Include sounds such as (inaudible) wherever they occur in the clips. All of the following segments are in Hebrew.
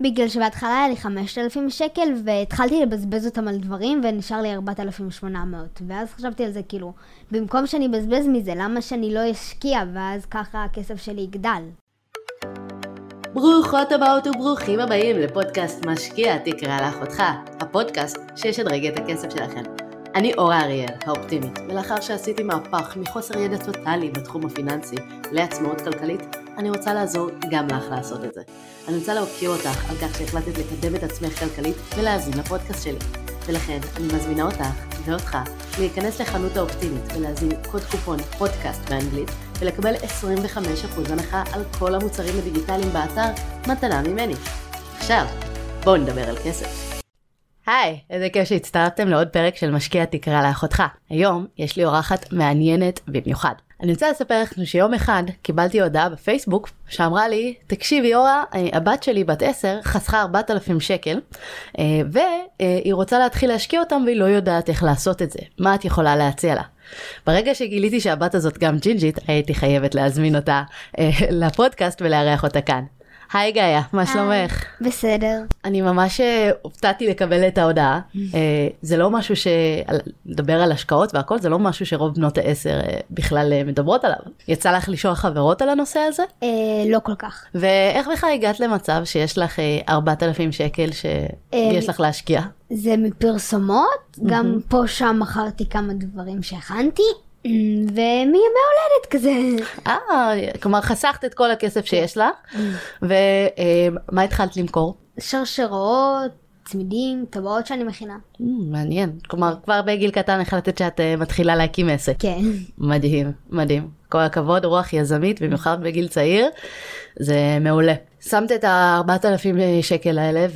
בגלל שבהתחלה היה לי 5,000 שקל, והתחלתי לבזבז אותם על דברים, ונשאר לי 4,800. ואז חשבתי על זה, כאילו, במקום שאני אבזבז מזה, למה שאני לא אשקיע, ואז ככה הכסף שלי יגדל. ברוכות הבאות וברוכים הבאים לפודקאסט משקיע תקרא לאחותך, הפודקאסט שישדרג את הכסף שלכם. אני אורה אריאל, האופטימית, ולאחר שעשיתי מהפך מחוסר ידע טוטאלי בתחום הפיננסי לעצמאות כלכלית, אני רוצה לעזור גם לך לעשות את זה. אני רוצה להוקיר אותך על כך שהחלטת לקדם את עצמך כלכלית ולהאזין לפודקאסט שלי. ולכן אני מזמינה אותך ואותך להיכנס לחנות האופטימית ולהזין קוד קופון פודקאסט באנגלית ולקבל 25% הנחה על כל המוצרים הדיגיטליים באתר מתנה ממני. עכשיו, בואו נדבר על כסף. היי, איזה כיף שהצטרפתם לעוד פרק של משקיע תקרא לאחותך. היום יש לי אורחת מעניינת במיוחד. אני רוצה לספר לכם שיום אחד קיבלתי הודעה בפייסבוק שאמרה לי, תקשיבי אורה, הבת שלי בת 10 חסכה 4,000 שקל אה, והיא רוצה להתחיל להשקיע אותם והיא לא יודעת איך לעשות את זה. מה את יכולה להציע לה? ברגע שגיליתי שהבת הזאת גם ג'ינג'ית, הייתי חייבת להזמין אותה אה, לפודקאסט ולארח אותה כאן. היי גאיה, מה שלומך? בסדר. אני ממש אה, הופתעתי לקבל את ההודעה. (laughs) אה, זה לא משהו ש... לדבר על השקעות והכל, זה לא משהו שרוב בנות העשר אה, בכלל מדברות עליו. יצא לך לשאול חברות על הנושא הזה? לא כל כך. ואיך בכלל הגעת למצב שיש לך 4,000 שקל שיש לך להשקיע? זה מפרסומות, גם פה שם מכרתי כמה דברים שהכנתי. ומימי הולדת כזה. אה, כלומר חסכת את כל הכסף שיש לך, ומה התחלת למכור? שרשרות, צמידים, טבעות שאני מכינה. מעניין, כלומר כבר בגיל קטן החלטת שאת אה, מתחילה להקים עסק. כן. מדהים, מדהים. כל הכבוד, רוח יזמית, במיוחד בגיל צעיר, זה מעולה. שמת את ה-4,000 שקל האלה,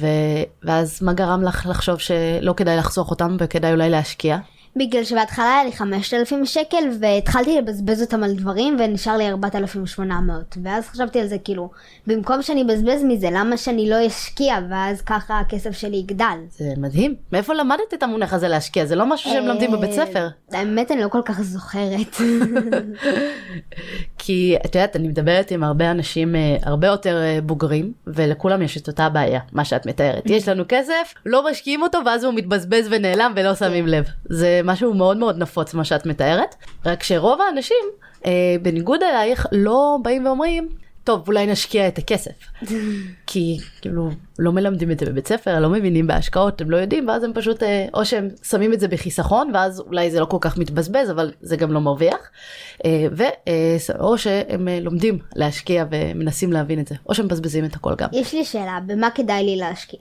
ואז מה גרם לך לחשוב שלא כדאי לחסוך אותם וכדאי אולי להשקיע? בגלל שבהתחלה היה לי 5,000 שקל והתחלתי לבזבז אותם על דברים ונשאר לי 4,800 ואז חשבתי על זה כאילו במקום שאני אבזבז מזה למה שאני לא אשקיע ואז ככה הכסף שלי יגדל. זה מדהים מאיפה למדת את המונח הזה להשקיע זה לא משהו שהם לומדים בבית ספר. האמת אני לא כל כך זוכרת. (laughs) כי את יודעת אני מדברת עם הרבה אנשים אה, הרבה יותר אה, בוגרים ולכולם יש את אותה בעיה מה שאת מתארת יש לנו כסף לא משקיעים אותו ואז הוא מתבזבז ונעלם ולא שמים לב זה משהו מאוד מאוד נפוץ מה שאת מתארת רק שרוב האנשים אה, בניגוד אלייך לא באים ואומרים טוב אולי נשקיע את הכסף. (laughs) כי כאילו לא מלמדים את זה בבית ספר לא מבינים בהשקעות הם לא יודעים ואז הם פשוט אה, או שהם שמים את זה בחיסכון ואז אולי זה לא כל כך מתבזבז אבל זה גם לא מרוויח אה, ו, אה, או שהם לומדים להשקיע ומנסים להבין את זה או שהם מבזבזים את הכל גם. יש לי שאלה במה כדאי לי להשקיע.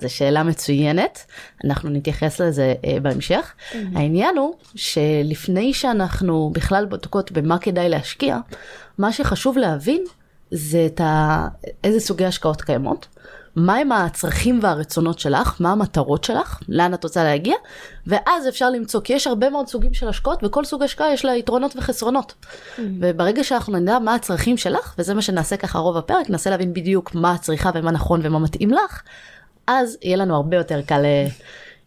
זו שאלה מצוינת אנחנו נתייחס לזה בהמשך mm-hmm. העניין הוא שלפני שאנחנו בכלל בודקות במה כדאי להשקיע מה שחשוב להבין זה את ה... איזה סוגי השקעות קיימות, מהם הצרכים והרצונות שלך, מה המטרות שלך, לאן את רוצה להגיע, ואז אפשר למצוא, כי יש הרבה מאוד סוגים של השקעות, וכל סוג השקעה יש לה יתרונות וחסרונות. Mm-hmm. וברגע שאנחנו נדע מה הצרכים שלך, וזה מה שנעשה ככה רוב הפרק, ננסה להבין בדיוק מה הצריכה ומה נכון ומה מתאים לך, אז יהיה לנו הרבה יותר קל אה,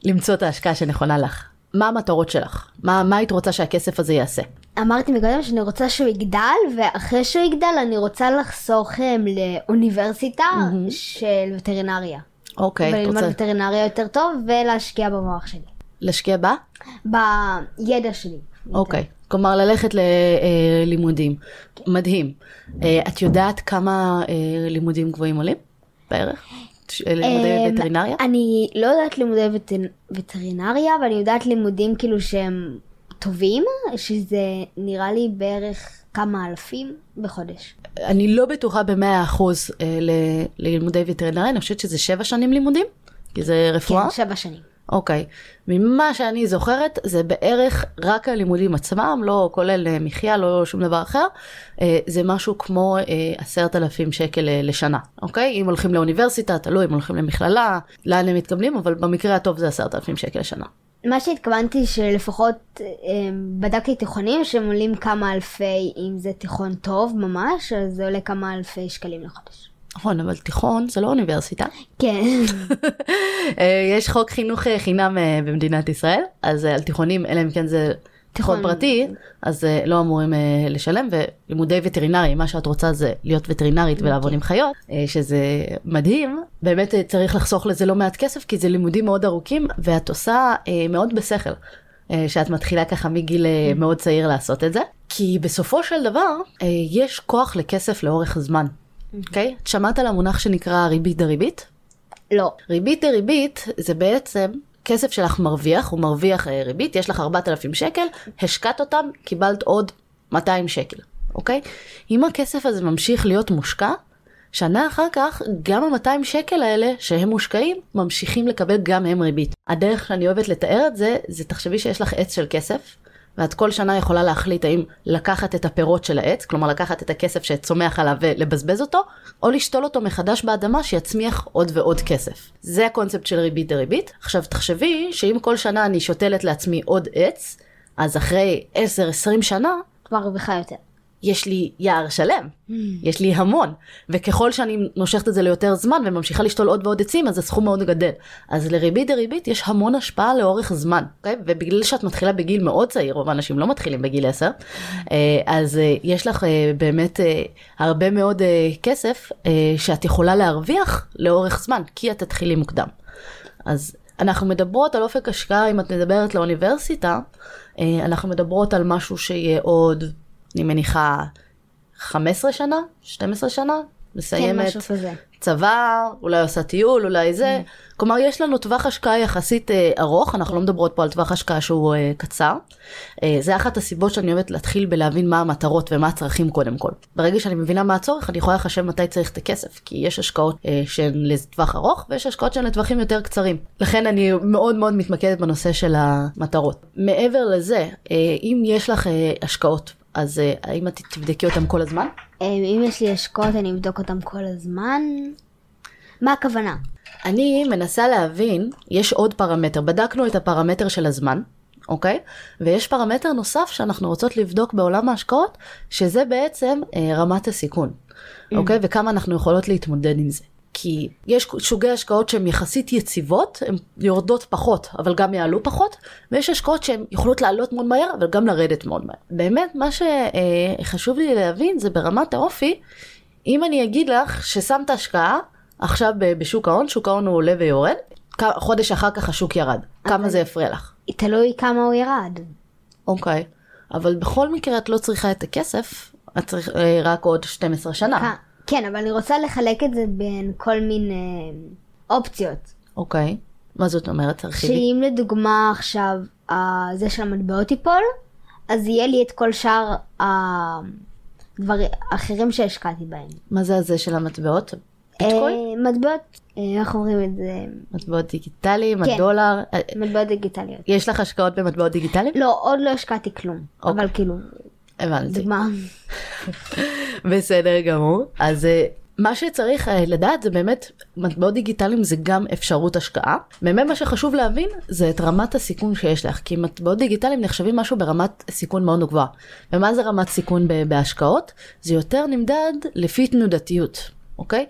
למצוא את ההשקעה שנכונה לך. מה המטרות שלך? מה, מה היית רוצה שהכסף הזה יעשה? אמרתי מקודם שאני רוצה שהוא יגדל, ואחרי שהוא יגדל אני רוצה לחסוך לאוניברסיטה mm-hmm. של וטרינריה. אוקיי. Okay, וללמוד רוצה... וטרינריה יותר טוב ולהשקיע במוח שלי. להשקיע בה? בידע שלי. אוקיי. Okay. כלומר ללכת ללימודים. כן. מדהים. אה, את יודעת כמה אה, לימודים גבוהים עולים? בערך? לימודי וטרינריה? אני לא יודעת לימודי וטרינריה, אבל אני יודעת לימודים כאילו שהם טובים, שזה נראה לי בערך כמה אלפים בחודש. אני לא בטוחה במאה אחוז אה, ללימודי וטרינריה, אני חושבת שזה שבע שנים לימודים, כי זה רפואה. כן, שבע שנים. אוקיי, ממה שאני זוכרת זה בערך רק הלימודים עצמם, לא כולל אה, מחיה, לא שום דבר אחר, אה, זה משהו כמו עשרת אלפים שקל לשנה, אוקיי? אם הולכים לאוניברסיטה, תלוי אם הולכים למכללה, לאן הם מתקבלים, אבל במקרה הטוב זה עשרת אלפים שקל לשנה. מה שהתכוונתי שלפחות אה, בדקתי תיכונים שהם עולים כמה אלפי, אם זה תיכון טוב ממש, אז זה עולה כמה אלפי שקלים לחודש. נכון, אבל תיכון זה לא אוניברסיטה. כן. (laughs) אה, יש חוק חינוך אה, חינם במדינת ישראל, אז על תיכונים, אלא אם כן זה תיכון פרטי, אז uh, לא אמורים uh, לשלם, ולימודי וטרינרי, מה שאת רוצה זה להיות וטרינרית ולעבוד עם חיות, uh, שזה מדהים, באמת uh, צריך לחסוך לזה לא מעט כסף, כי זה לימודים מאוד ארוכים, ואת עושה uh, מאוד בשכל. uh, שאת מתחילה ככה מגיל uh, מאוד צעיר לעשות את זה, כי בסופו של דבר uh, יש כוח לכסף לאורך זמן, אוקיי? את שמעת על המונח שנקרא ריבית דריבית? לא. ריבית דריבית זה בעצם כסף שלך מרוויח, הוא מרוויח אה, ריבית, יש לך 4,000 שקל, השקעת אותם, קיבלת עוד 200 שקל, אוקיי? אם הכסף הזה ממשיך להיות מושקע, שנה אחר כך גם ה-200 שקל האלה שהם מושקעים ממשיכים לקבל גם הם ריבית. הדרך שאני אוהבת לתאר את זה, זה תחשבי שיש לך עץ של כסף, ואת כל שנה יכולה להחליט האם לקחת את הפירות של העץ, כלומר לקחת את הכסף שצומח עליו ולבזבז אותו, או לשתול אותו מחדש באדמה שיצמיח עוד ועוד כסף. זה הקונספט של ריבית דריבית. עכשיו תחשבי שאם כל שנה אני שותלת לעצמי עוד עץ, אז אחרי 10-20 שנה, כבר רוויחה יותר. יש לי יער שלם, mm. יש לי המון, וככל שאני נושכת את זה ליותר זמן וממשיכה לשתול עוד ועוד עצים, אז הסכום מאוד גדל. אז לריבית דריבית יש המון השפעה לאורך זמן, okay? אוקיי? ובגלל שאת מתחילה בגיל מאוד צעיר, רוב האנשים לא מתחילים בגיל 10, אה, אז אה, יש לך אה, באמת הרבה מאוד כסף שאת יכולה להרוויח לאורך זמן, כי את תתחילי מוקדם. אז אנחנו מדברות על אופק השקעה, אם את מדברת לאוניברסיטה, אנחנו מדברות על משהו שיהיה עוד אני מניחה 15 שנה, 12 שנה, מסיימת כן, צבא, אולי עושה טיול, אולי זה. Mm. כלומר, יש לנו טווח השקעה יחסית אה, ארוך, אנחנו לא מדברות פה על טווח השקעה שהוא אה, קצר. אה, זה אחת הסיבות שאני אוהבת להתחיל בלהבין מה המטרות ומה הצרכים קודם כל. ברגע שאני מבינה מה הצורך, אני יכולה לחשב מתי צריך את הכסף, כי יש השקעות אה, שהן לטווח ארוך, ויש השקעות שהן לטווחים יותר קצרים. לכן אני מאוד מאוד מתמקדת בנושא של המטרות. מעבר לזה, אה, אם יש לך אה, השקעות אז uh, האם את תבדקי אותם כל הזמן? אה, אם יש לי השקעות אני אבדוק אותם כל הזמן. מה הכוונה? אני מנסה להבין, יש עוד פרמטר, בדקנו את הפרמטר של הזמן, אוקיי? ויש פרמטר נוסף שאנחנו רוצות לבדוק בעולם ההשקעות, שזה בעצם אה, רמת הסיכון, mm. אוקיי? וכמה אנחנו יכולות להתמודד עם זה. כי יש שוגי השקעות שהן יחסית יציבות, הן יורדות פחות, אבל גם יעלו פחות, ויש השקעות שהן יכולות לעלות מאוד מהר, אבל גם לרדת מאוד מהר. באמת, מה שחשוב לי להבין זה ברמת האופי, אם אני אגיד לך ששמת השקעה עכשיו בשוק ההון, שוק ההון הוא עולה ויורד, חודש אחר כך השוק ירד, כמה זה יפריע לך? תלוי כמה הוא ירד. אוקיי, אבל בכל מקרה את לא צריכה את הכסף, את צריכה אה, רק עוד 12 שנה. כן, אבל אני רוצה לחלק את זה בין כל מיני אופציות. אוקיי, מה זאת אומרת? תרחיבי. שאם לדוגמה עכשיו זה של המטבעות ייפול, אז יהיה לי את כל שאר הדברים האחרים שהשקעתי בהם. מה זה הזה של המטבעות? ביטקוין? מטבעות, אה, איך אומרים את זה? מטבעות דיגיטליים, כן, הדולר? אה, מטבעות דיגיטליות. יש לך השקעות במטבעות דיגיטליים? לא, עוד לא השקעתי כלום, אוקיי. אבל כאילו... הבנתי. דוגמה. בסדר גמור. אז אה, מה שצריך אה, לדעת זה באמת, מטבעות דיגיטליים זה גם אפשרות השקעה. באמת מה שחשוב להבין זה את רמת הסיכון שיש לך, כי מטבעות דיגיטליים נחשבים משהו ברמת סיכון מאוד גבוהה. ומה זה רמת סיכון בהשקעות? זה יותר נמדד לפי תנודתיות, אוקיי?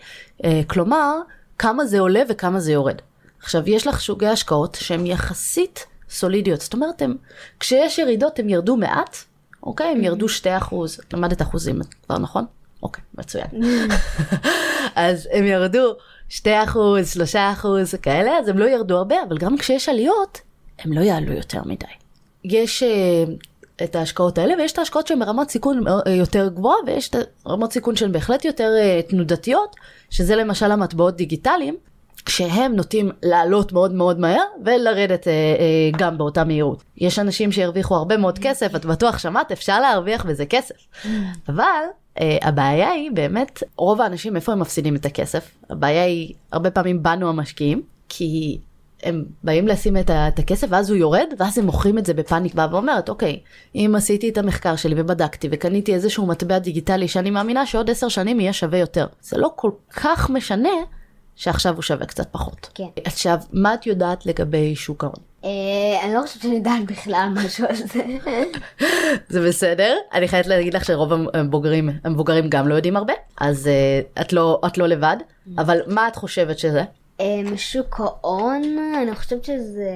אה, כלומר, כמה זה עולה וכמה זה יורד. עכשיו, יש לך שוגי השקעות שהן יחסית סולידיות, זאת אומרת, הם, כשיש ירידות הם ירדו מעט, אוקיי, הם ירדו 2 אחוז, למדת אחוזים כבר נכון? אוקיי, מצוין. (laughs) אז הם ירדו 2 אחוז, 3 אחוז, כאלה, אז הם לא ירדו הרבה, אבל גם כשיש עליות, הם לא יעלו יותר מדי. יש uh, את ההשקעות האלה, ויש את ההשקעות שהן ברמת סיכון uh, יותר גבוהה, ויש את רמות סיכון שהן בהחלט יותר uh, תנודתיות, שזה למשל המטבעות דיגיטליים, כשהם נוטים לעלות מאוד מאוד מהר ולרדת אה, אה, גם באותה מהירות. יש אנשים שהרוויחו הרבה מאוד כסף, את בטוח שמעת, אפשר להרוויח בזה כסף. אבל אה, הבעיה היא באמת, רוב האנשים איפה הם מפסידים את הכסף? הבעיה היא הרבה פעמים בנו המשקיעים, כי הם באים לשים את, את הכסף ואז הוא יורד ואז הם מוכרים את זה בפאניק באה ואומרת אוקיי אם עשיתי את המחקר שלי ובדקתי וקניתי איזשהו מטבע דיגיטלי שאני מאמינה שעוד עשר שנים יהיה שווה יותר זה לא כל כך משנה שעכשיו הוא שווה קצת פחות. כן. עכשיו, מה את יודעת לגבי שוק ההון? אה, אני לא חושבת שאני יודעת בכלל משהו על זה. (laughs) זה בסדר, אני חייבת להגיד לך שרוב המבוגרים, המבוגרים גם לא יודעים הרבה, אז uh, את, לא, את לא לבד, אבל מה את חושבת שזה? Um, שוק ההון, אני חושבת שזה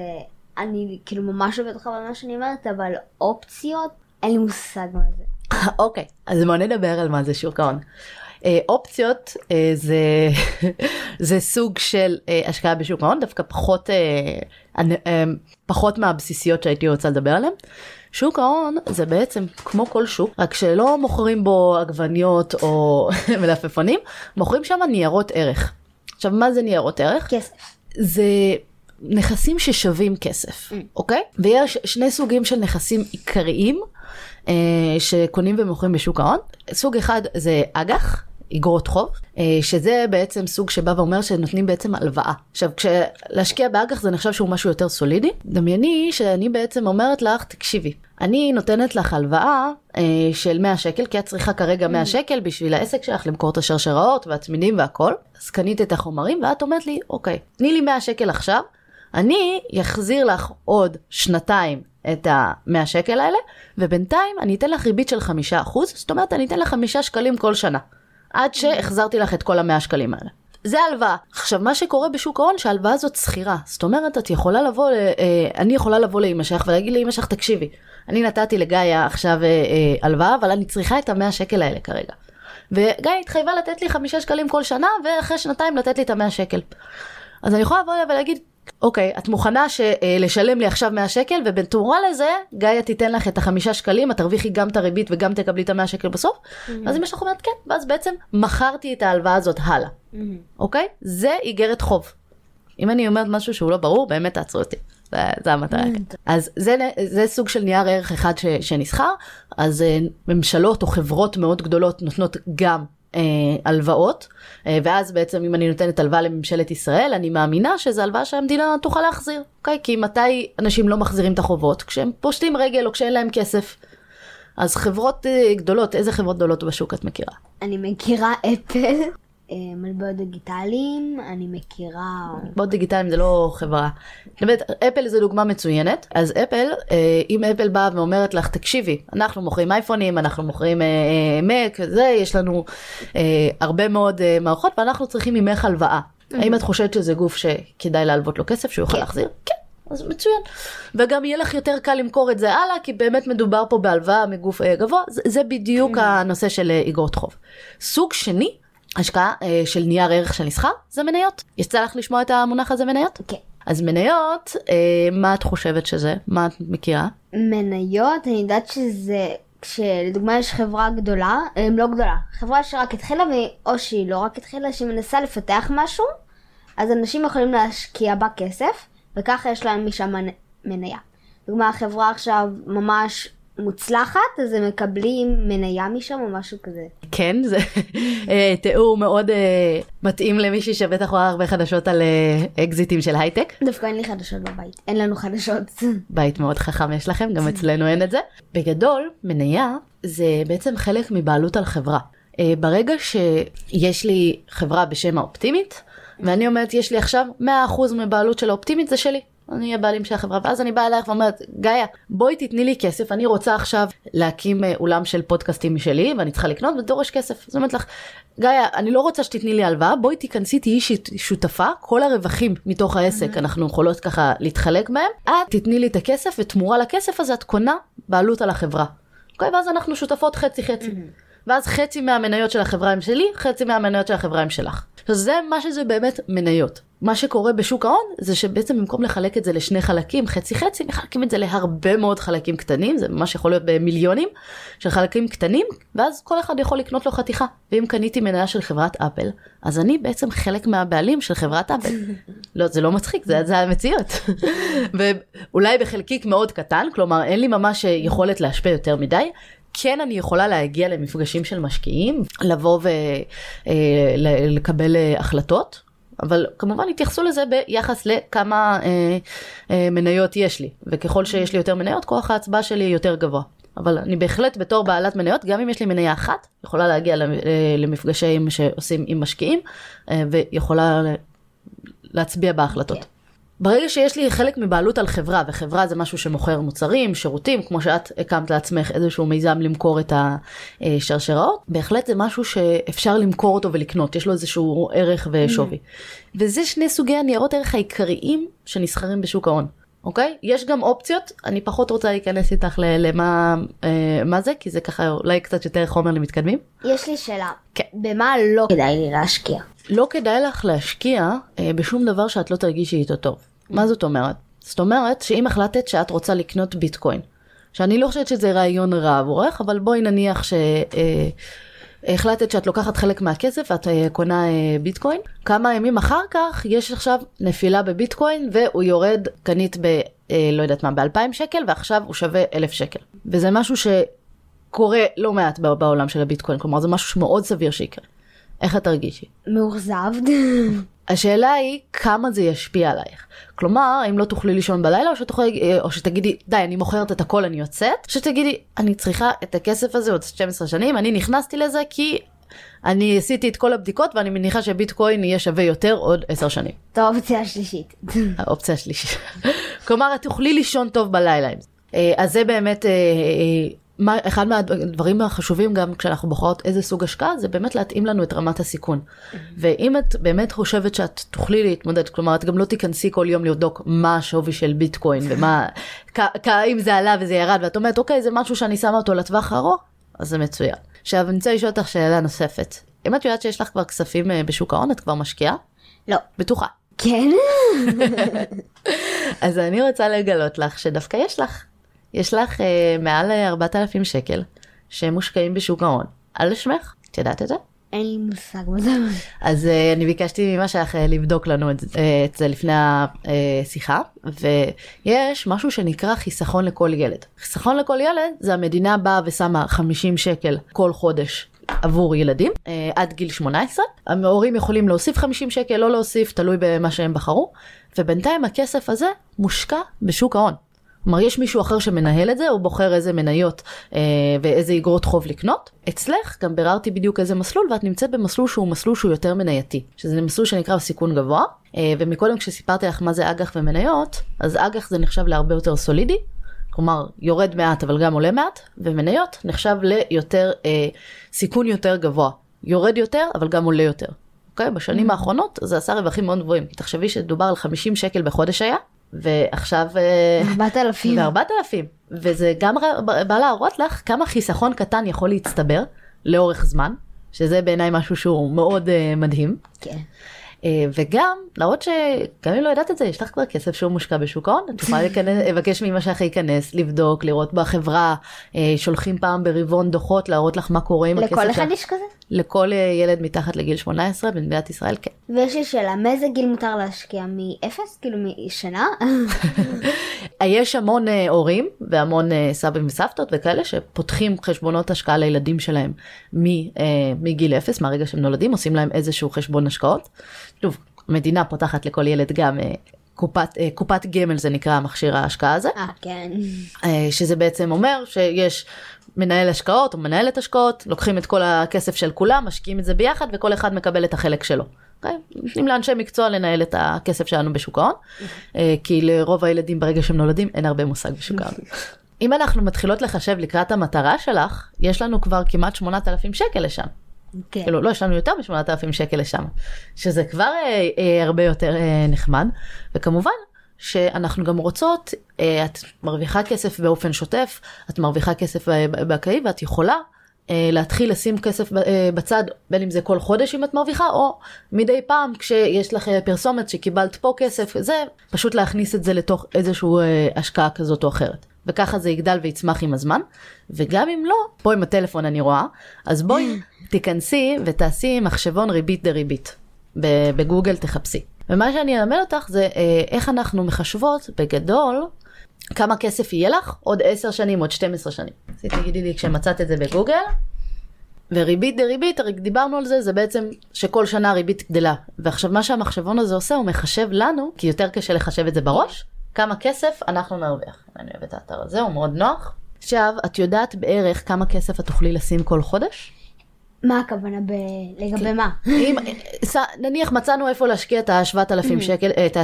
אני כאילו ממש לא בטוחה במה שאני אומרת, אבל אופציות, אין לי מושג מה זה. (laughs) אוקיי, אז בוא נדבר על מה זה שוק ההון. אה, אופציות אה, זה, (laughs) זה סוג של אה, השקעה בשוק ההון, דווקא פחות, פחות מהבסיסיות שהייתי רוצה לדבר עליהן. שוק ההון זה בעצם כמו כל שוק, רק שלא מוכרים בו עגבניות או (laughs) מלפפונים, מוכרים שם ניירות ערך. עכשיו מה זה ניירות ערך? כסף. זה נכסים ששווים כסף, mm. אוקיי? ויש שני סוגים של נכסים עיקריים אה, שקונים ומוכרים בשוק ההון. סוג אחד זה אג"ח, אגרות חוב, אה, שזה בעצם סוג שבא ואומר שנותנים בעצם הלוואה. עכשיו, כשלהשקיע באג"ח זה נחשב שהוא משהו יותר סולידי. דמייני שאני בעצם אומרת לך, תקשיבי, אני נותנת לך הלוואה אה, של 100 שקל, כי את צריכה כרגע 100 mm. שקל בשביל העסק שלך למכור את השרשראות והצמידים והכל. אז קנית את החומרים ואת אומרת לי, אוקיי, תני לי 100 שקל עכשיו, אני אחזיר לך עוד שנתיים את ה-100 שקל האלה, ובינתיים אני אתן לך ריבית של 5%, זאת אומרת אני אתן לך 5 שקלים כל שנה. עד שהחזרתי לך את כל המאה שקלים האלה. זה הלוואה. עכשיו, מה שקורה בשוק ההון, שההלוואה הזאת שכירה. זאת אומרת, את יכולה לבוא, אה, אני יכולה לבוא לאמא שלך ולהגיד לאמא שלך, תקשיבי, אני נתתי לגיא עכשיו אה, אה, הלוואה, אבל אני צריכה את המאה שקל האלה כרגע. וגיא התחייבה לתת לי חמישה שקלים כל שנה, ואחרי שנתיים לתת לי את המאה שקל. אז אני יכולה לבוא ולהגיד, אוקיי, את מוכנה ש, אה, לשלם לי עכשיו 100 שקל, ובתמורה לזה, גאיה תיתן לך את החמישה שקלים, את תרוויחי גם את הריבית וגם תקבלי את המאה שקל בסוף? Mm-hmm. אז אם יש לך אומרת כן, ואז בעצם מכרתי את ההלוואה הזאת הלאה, mm-hmm. אוקיי? זה איגרת חוב. אם אני אומרת משהו שהוא לא ברור, באמת תעצרו אותי. זה, זה המטרה. Mm-hmm. אז זה, זה סוג של נייר ערך אחד ש, שנסחר, אז אה, ממשלות או חברות מאוד גדולות נותנות גם אה, הלוואות, אה, ואז בעצם אם אני נותנת הלוואה לממשלת ישראל, אני מאמינה שזו הלוואה שהמדינה תוכל להחזיר, אוקיי? כי מתי אנשים לא מחזירים את החובות? כשהם פושטים רגל או כשאין להם כסף. אז חברות אה, גדולות, איזה חברות גדולות בשוק את מכירה? אני מכירה אפל, מטבעות דיגיטליים, אני מכירה... מטבעות דיגיטליים זה לא חברה. באמת, אפל זה דוגמה מצוינת. אז אפל, אה, אם אפל באה ואומרת לך, תקשיבי, אנחנו מוכרים אייפונים, אנחנו מוכרים מק, אה, זה, יש לנו אה, הרבה מאוד מערכות ואנחנו צריכים ממך הלוואה. האם את חושבת שזה גוף שכדאי להלוות לו כסף שהוא יכול כן. להחזיר? כן. אז מצוין. וגם יהיה לך יותר קל למכור את זה הלאה, כי באמת מדובר פה בהלוואה מגוף גבוה, זה, זה בדיוק הנושא של אגרות חוב. סוג שני השקעה אה, של נייר ערך של נסחר זה מניות. יצא לך לשמוע את המונח הזה מניות? כן. אז מניות, אה, מה את חושבת שזה? מה את מכירה? מניות, אני יודעת שזה, כשלדוגמה יש חברה גדולה, אה, לא גדולה, חברה שרק התחילה, או שהיא לא רק התחילה, שהיא מנסה לפתח משהו, אז אנשים יכולים להשקיע בה כסף, וככה יש להם משם מניה. דוגמה, החברה עכשיו ממש מוצלחת, אז הם מקבלים מניה משם או משהו כזה. כן, זה אה, תיאור מאוד אה, מתאים למישהי שבטח רואה הרבה חדשות על אה, אקזיטים של הייטק. דווקא אין לי חדשות בבית, אין לנו חדשות. (laughs) בית מאוד חכם יש לכם, גם אצלנו אין את זה. בגדול, מניה זה בעצם חלק מבעלות על חברה. ברגע שיש לי חברה בשם האופטימית, ואני אומרת יש לי עכשיו 100% מבעלות של האופטימית זה שלי. אני הבעלים של החברה ואז אני באה אלייך ואומרת גאיה בואי תתני לי כסף אני רוצה עכשיו להקים אה, אולם של פודקאסטים משלי ואני צריכה לקנות ודורש כסף. זאת אומרת לך גאיה אני לא רוצה שתתני לי הלוואה בואי תיכנסי תהיי שותפה כל הרווחים מתוך העסק mm-hmm. אנחנו יכולות ככה להתחלק בהם את תתני לי את הכסף ותמורה לכסף הזה את קונה בעלות על החברה. אוקיי ואז אנחנו שותפות חצי חצי. Mm-hmm. ואז חצי מהמניות של החברה הם שלי חצי מהמניות של החברה הם שלך. זה מה שזה באמת מניות. מה שקורה בשוק ההון זה שבעצם במקום לחלק את זה לשני חלקים חצי חצי מחלקים את זה להרבה מאוד חלקים קטנים זה ממש יכול להיות במיליונים של חלקים קטנים ואז כל אחד יכול לקנות לו חתיכה ואם קניתי מניה של חברת אפל אז אני בעצם חלק מהבעלים של חברת אפל. לא זה לא מצחיק זה, זה המציאות (laughs) ואולי בחלקיק מאוד קטן כלומר אין לי ממש יכולת להשפיע יותר מדי כן אני יכולה להגיע למפגשים של משקיעים לבוא ולקבל אה, החלטות אבל כמובן התייחסו לזה ביחס לכמה אה, אה, מניות יש לי, וככל שיש לי יותר מניות, כוח ההצבעה שלי יותר גבוה. אבל אני בהחלט בתור בעלת מניות, גם אם יש לי מניה אחת, יכולה להגיע אה, למפגשים שעושים עם משקיעים, אה, ויכולה להצביע בהחלטות. Okay. ברגע שיש לי חלק מבעלות על חברה, וחברה זה משהו שמוכר מוצרים, שירותים, כמו שאת הקמת לעצמך איזשהו מיזם למכור את השרשראות, בהחלט זה משהו שאפשר למכור אותו ולקנות, יש לו איזשהו ערך ושווי. Mm. וזה שני סוגי הניירות ערך העיקריים שנסחרים בשוק ההון. אוקיי? יש גם אופציות, אני פחות רוצה להיכנס איתך למה אה, מה זה, כי זה ככה אולי קצת יותר חומר למתקדמים. יש לי שאלה. כן. במה לא כדאי לי להשקיע? לא כדאי לך להשקיע אה, בשום דבר שאת לא תרגישי איתו טוב. מה זאת אומרת? זאת אומרת שאם החלטת שאת רוצה לקנות ביטקוין, שאני לא חושבת שזה רעיון רע עבורך, אבל בואי נניח ש... אה, שאת לוקחת חלק מהכסף ואת אה, קונה אה, ביטקוין, כמה ימים אחר כך יש עכשיו נפילה בביטקוין והוא יורד, קנית ב... לא יודעת מה, ב-2,000 שקל ועכשיו הוא שווה 1,000 שקל. וזה משהו שקורה לא מעט בעולם של הביטקוין, כלומר זה משהו שמאוד סביר שיקרה. איך את תרגישי? מאוכזב. השאלה היא כמה זה ישפיע עלייך. כלומר, האם לא תוכלי לישון בלילה, או, שתוכלי, או שתגידי, די, אני מוכרת את הכל, אני יוצאת, שתגידי, אני צריכה את הכסף הזה עוד 12 שנים, אני נכנסתי לזה כי אני עשיתי את כל הבדיקות, ואני מניחה שביטקוין יהיה שווה יותר עוד 10 שנים. את האופציה השלישית. (laughs) האופציה השלישית. כלומר, את תוכלי לישון טוב בלילה עם זה. אה, אז זה באמת אה, אה, מה, אחד מהדברים החשובים גם כשאנחנו בוחרות איזה סוג השקעה, זה באמת להתאים לנו את רמת הסיכון. ואם את באמת חושבת שאת תוכלי להתמודד, כלומר את גם לא תיכנסי כל יום לבדוק מה השווי של ביטקוין ומה, (laughs) אם זה עלה וזה ירד, ואת אומרת אוקיי זה משהו שאני שמה אותו לטווח הארוך, אז זה מצוין. עכשיו אני רוצה לשאול אותך שאלה נוספת. אם את יודעת שיש לך כבר כספים בשוק ההון, את כבר משקיעה? לא. בטוחה. כן? (laughs) אז אני רוצה לגלות לך שדווקא יש לך. יש לך אה, מעל 4,000 שקל שמושקעים בשוק ההון. על שמך, את יודעת את זה? אין לי מושג מה זה. אז uh, אני ביקשתי ממש שלך uh, לבדוק לנו את, uh, את זה לפני השיחה, ויש משהו שנקרא חיסכון לכל ילד. חיסכון לכל ילד זה המדינה באה ושמה 50 שקל כל חודש עבור ילדים uh, עד גיל 18. ההורים יכולים להוסיף 50 שקל, לא להוסיף, תלוי במה שהם בחרו, ובינתיים הכסף הזה מושקע בשוק ההון. כלומר יש מישהו אחר שמנהל את זה, הוא בוחר איזה מניות אה, ואיזה אגרות חוב לקנות. אצלך גם ביררתי בדיוק איזה מסלול ואת נמצאת במסלול שהוא מסלול שהוא יותר מנייתי, שזה מסלול שנקרא סיכון גבוה. אה, ומקודם כשסיפרתי לך מה זה אג"ח ומניות, אז אג"ח זה נחשב להרבה יותר סולידי, כלומר יורד מעט אבל גם עולה מעט, ומניות נחשב ליותר אה, סיכון יותר גבוה, יורד יותר אבל גם עולה יותר. אוקיי? בשנים mm. האחרונות זה עשה רווחים מאוד גבוהים, תחשבי שדובר על 50 שקל בחודש היה, ועכשיו... 4,000. אה, (laughs) ו-4,000. וזה גם בא להראות לך כמה חיסכון קטן יכול להצטבר לאורך זמן, שזה בעיניי משהו שהוא מאוד uh, מדהים. כן. אה, וגם להראות שגם אם לא ידעת את זה יש לך כבר כסף שהוא מושקע בשוק ההון את יכולה לבקש ממא שלך להיכנס לבדוק לראות בחברה אה, שולחים פעם ברבעון דוחות להראות לך מה קורה עם הכסף לכל אחד יש כזה? לכל אה, ילד מתחת לגיל 18 במדינת ישראל כן. ויש לי שאלה מאיזה גיל מותר להשקיע מאפס כאילו משנה? (laughs) יש המון הורים והמון סבים וסבתות וכאלה שפותחים חשבונות השקעה לילדים שלהם מגיל אפס מהרגע שהם נולדים עושים להם איזשהו חשבון השקעות. שוב, המדינה פותחת לכל ילד גם אה, קופת, אה, קופת גמל זה נקרא מכשיר ההשקעה הזה. אה, כן. אה, שזה בעצם אומר שיש מנהל השקעות או מנהלת השקעות, לוקחים את כל הכסף של כולם, משקיעים את זה ביחד וכל אחד מקבל את החלק שלו. Okay? אוקיי? נותנים לאנשי מקצוע לנהל את הכסף שלנו בשוק ההון, כי לרוב הילדים ברגע שהם נולדים אין הרבה מושג בשוק ההון. אם אנחנו מתחילות לחשב לקראת המטרה שלך, יש לנו כבר כמעט 8,000 שקל לשם. כן. כאילו לא יש לנו יותר מ-8,000 שקל לשם, שזה כבר אה, אה, הרבה יותר אה, נחמד, וכמובן שאנחנו גם רוצות, אה, את מרוויחה כסף באופן שוטף, את מרוויחה כסף באקראי ואת יכולה אה, להתחיל לשים כסף אה, בצד, בין אם זה כל חודש אם את מרוויחה, או מדי פעם כשיש לך אה, פרסומת שקיבלת פה כסף, זה פשוט להכניס את זה לתוך איזושהי אה, השקעה כזאת או אחרת. וככה זה יגדל ויצמח עם הזמן, וגם אם לא, פה עם הטלפון אני רואה, אז בואי (laughs) תיכנסי ותעשי מחשבון ריבית דריבית. בגוגל תחפשי. ומה שאני אלמד אותך זה אה, איך אנחנו מחשבות בגדול כמה כסף יהיה לך עוד 10 שנים, עוד 12 שנים. אז תגידי לי כשמצאת את זה בגוגל. וריבית דריבית, הרי דיברנו על זה, זה בעצם שכל שנה הריבית גדלה. ועכשיו מה שהמחשבון הזה עושה, הוא מחשב לנו, כי יותר קשה לחשב את זה בראש, כמה כסף אנחנו נרוויח. אני אוהבת את האתר הזה, הוא מאוד נוח. עכשיו, את יודעת בערך כמה כסף את תוכלי לשים כל חודש? מה הכוונה ב... לגבי כן. מה? אם, נניח מצאנו איפה להשקיע את ה-7,000 שקל, את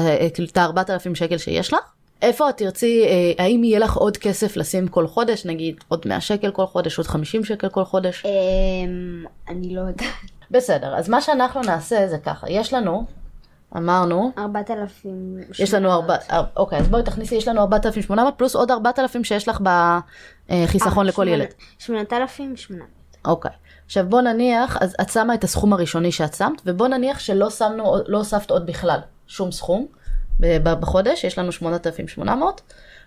ה-4,000 שקל שיש לך, איפה את תרצי, אה, האם יהיה לך עוד כסף לשים כל חודש, נגיד עוד 100 שקל כל חודש, עוד 50 שקל כל חודש? אמ, אני לא יודעת. בסדר, אז מה שאנחנו נעשה זה ככה, יש לנו אמרנו, 4,000. יש לנו ארבע, אר- אוקיי, אז בואי תכניסי, יש לנו 4,800 פלוס עוד 4,000 שיש לך בחיסכון לכל ילד. 8,800. אוקיי. עכשיו בוא נניח, אז את שמה את הסכום הראשוני שאת שמת, ובוא נניח שלא שמנו, לא הוספת עוד בכלל שום סכום בחודש, יש לנו 8,800,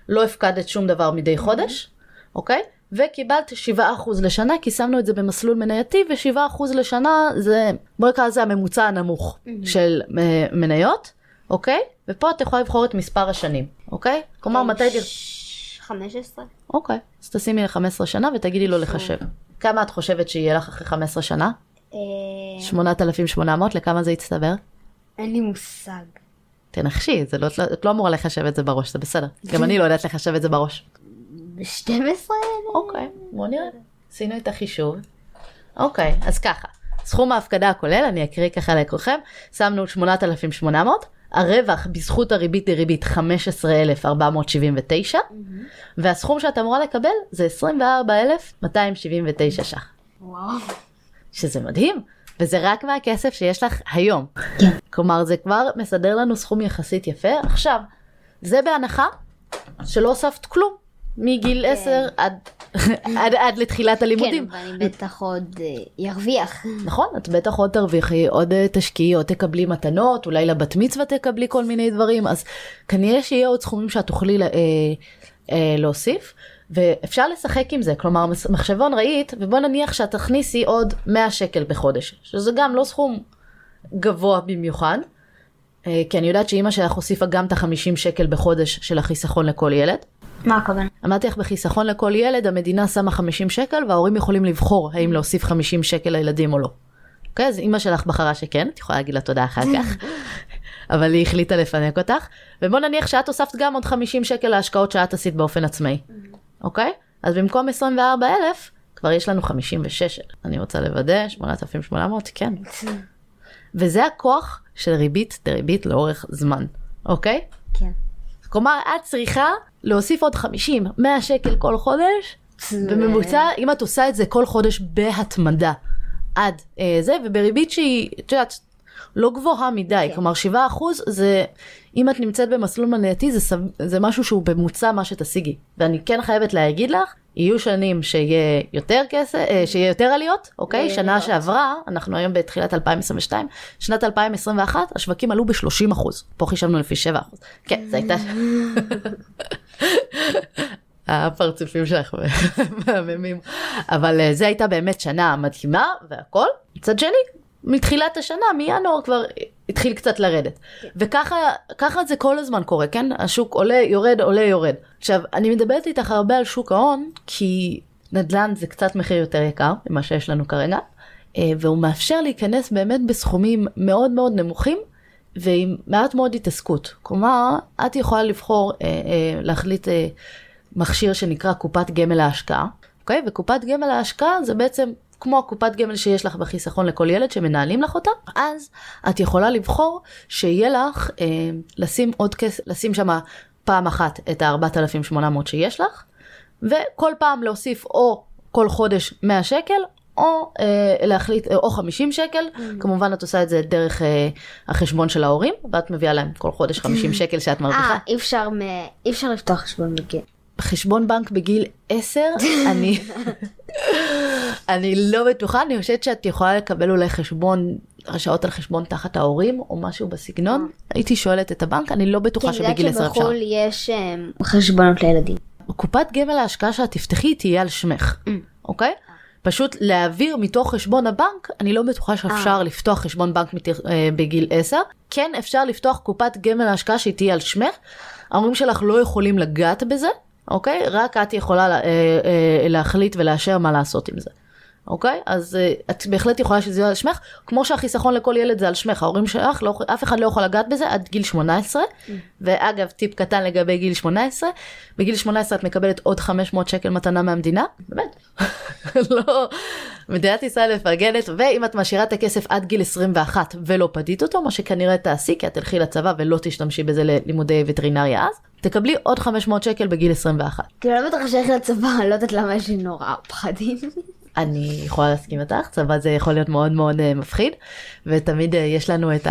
לא הפקדת שום דבר מדי חודש, אוקיי? וקיבלת 7% לשנה, כי שמנו את זה במסלול מנייתי, ו-7% לשנה זה, בואי נקרא לזה הממוצע הנמוך של אה, מניות, אוקיי? ופה את יכולה לבחור את מספר השנים, אוקיי? כלומר, מתי... תר- ש- 15? אוקיי, אז תשימי ל-15 שנה ותגידי לו לחשב. כמה את חושבת שיהיה לך אחרי 15 שנה? אה, 8,800, לכמה זה יצטבר? אין לי מושג. תנחשי, זה לא, את לא אמורה לחשב את זה בראש, זה בסדר. גם אני לא יודעת לחשב את זה בראש. ב-12? אוקיי, בוא נראה. עשינו את החישוב. אוקיי, אז ככה. סכום ההפקדה הכולל, אני אקריא ככה לכולכם, שמנו 8,800, הרווח בזכות הריבית דריבית 15,479, והסכום שאת אמורה לקבל זה 24,279 ש"ח. וואו. שזה מדהים, וזה רק מהכסף שיש לך היום. כן. כלומר, זה כבר מסדר לנו סכום יחסית יפה. עכשיו, זה בהנחה שלא הוספת כלום, מגיל 10 עד, (laughs) עד, עד לתחילת כן, הלימודים. ואני בטח עוד אה, ארוויח. נכון, את בטח עוד תרוויחי, עוד אה, תשקיעי, עוד תקבלי מתנות, אולי לבת מצווה תקבלי כל מיני דברים, אז כנראה שיהיה עוד סכומים שאת תוכלי אה, אה, להוסיף, ואפשר לשחק עם זה, כלומר מחשבון ראית, ובוא נניח שאת תכניסי עוד 100 שקל בחודש, שזה גם לא סכום גבוה במיוחד, אה, כי אני יודעת שאימא שלך הוסיפה גם את ה-50 שקל בחודש של החיסכון לכל ילד. מה הכוונה? אמרתי לך בחיסכון לכל ילד המדינה שמה 50 שקל וההורים יכולים לבחור האם להוסיף 50 שקל לילדים או לא. אוקיי אז אימא שלך בחרה שכן את יכולה להגיד לה תודה אחר כך. (laughs) אבל היא החליטה לפנק אותך ובוא נניח שאת הוספת גם עוד 50 שקל להשקעות שאת עשית באופן עצמאי. אוקיי אז במקום 24 אלף כבר יש לנו 56 אני רוצה לוודא 8,800 כן. (laughs) וזה הכוח של ריבית דריבית לאורך זמן אוקיי. כן. כלומר, את צריכה להוסיף עוד 50, 100 שקל כל חודש, בממוצע, אם את עושה את זה כל חודש בהתמדה, עד אה, זה, ובריבית שהיא, את יודעת, לא גבוהה מדי, כן. כלומר 7 אחוז זה, אם את נמצאת במסלול מנייתי, זה, סב- זה משהו שהוא בממוצע מה שתשיגי. ואני כן חייבת להגיד לך, יהיו שנים שיהיה יותר כסף, אה, שיהיה יותר עליות, אוקיי? יהיה שנה עליות. שעברה, אנחנו היום בתחילת 2022, שנת 2021, השווקים עלו ב-30 אחוז. פה חישבנו לפי 7 אחוז. כן, זו הייתה... (laughs) הפרצופים שלך מהממים. אבל אה, זו הייתה באמת שנה מדהימה והכל. מצד שני, מתחילת השנה, מינואר כבר התחיל קצת לרדת. וככה ככה זה כל הזמן קורה, כן? השוק עולה, יורד, עולה, יורד. עכשיו, אני מדברת איתך הרבה על שוק ההון, כי נדל"ן זה קצת מחיר יותר יקר ממה שיש לנו כרגע, אה, והוא מאפשר להיכנס באמת בסכומים מאוד מאוד נמוכים. ועם מעט מאוד התעסקות. כלומר, את יכולה לבחור, אה, אה, להחליט אה, מכשיר שנקרא קופת גמל להשקעה, אוקיי? וקופת גמל להשקעה זה בעצם כמו הקופת גמל שיש לך בחיסכון לכל ילד שמנהלים לך אותה, אז את יכולה לבחור שיהיה לך אה, לשים עוד כסף, לשים שם פעם אחת את ה-4,800 שיש לך, וכל פעם להוסיף או כל חודש 100 שקל, או אה, להחליט, אה, או 50 שקל, כמובן את עושה את זה דרך אה, החשבון של ההורים, ואת מביאה להם כל חודש 50 שקל שאת מרוויחה. אה, אי אפשר מ- אי אפשר לפתוח חשבון בגיל. חשבון בנק בגיל 10, (laughs) אני, אני לא בטוחה, אני חושבת שאת יכולה לקבל אולי חשבון, הרשאות על חשבון תחת ההורים, או משהו בסגנון. הייתי שואלת את הבנק, אני לא בטוחה כי אני יודעת שבגיל 10 אפשר. שבחו"ל יש אמ, חשבונות לילדים. קופת גמל ההשקעה שאת תפתחי תהיה על שמך, אוקיי? פשוט להעביר מתוך חשבון הבנק, אני לא בטוחה שאפשר לפתוח חשבון בנק. אה, בגיל 10. כן אפשר לפתוח קופת גמל ההשקעה שהיא תהיה על שמך. ההורים שלך לא יכולים לגעת בזה, אוקיי? רק את יכולה לה, אה, אה, להחליט ולאשר מה לעשות עם זה. אוקיי? אז אה, את בהחלט יכולה שזה יהיה על שמך, כמו שהחיסכון לכל ילד זה על שמך, ההורים שלך, לא, אף אחד לא יכול לגעת בזה עד גיל 18, ואגב, טיפ קטן לגבי גיל 18, בגיל 18 את מקבלת עוד 500 שקל מתנה מהמדינה, באמת, (laughs) לא, מדינת ישראל מפרגנת, ואם את משאירה את הכסף עד גיל 21 ולא פדית אותו, מה שכנראה תעשי, כי את תלכי לצבא ולא תשתמשי בזה ללימודי וטרינריה אז, תקבלי עוד 500 שקל בגיל 21. כאילו לא בטח שייך לצבא, אני לא יודעת למה יש לי נורא פחדים. אני יכולה להסכים איתך, צבא זה יכול להיות מאוד מאוד uh, מפחיד, ותמיד uh, יש לנו את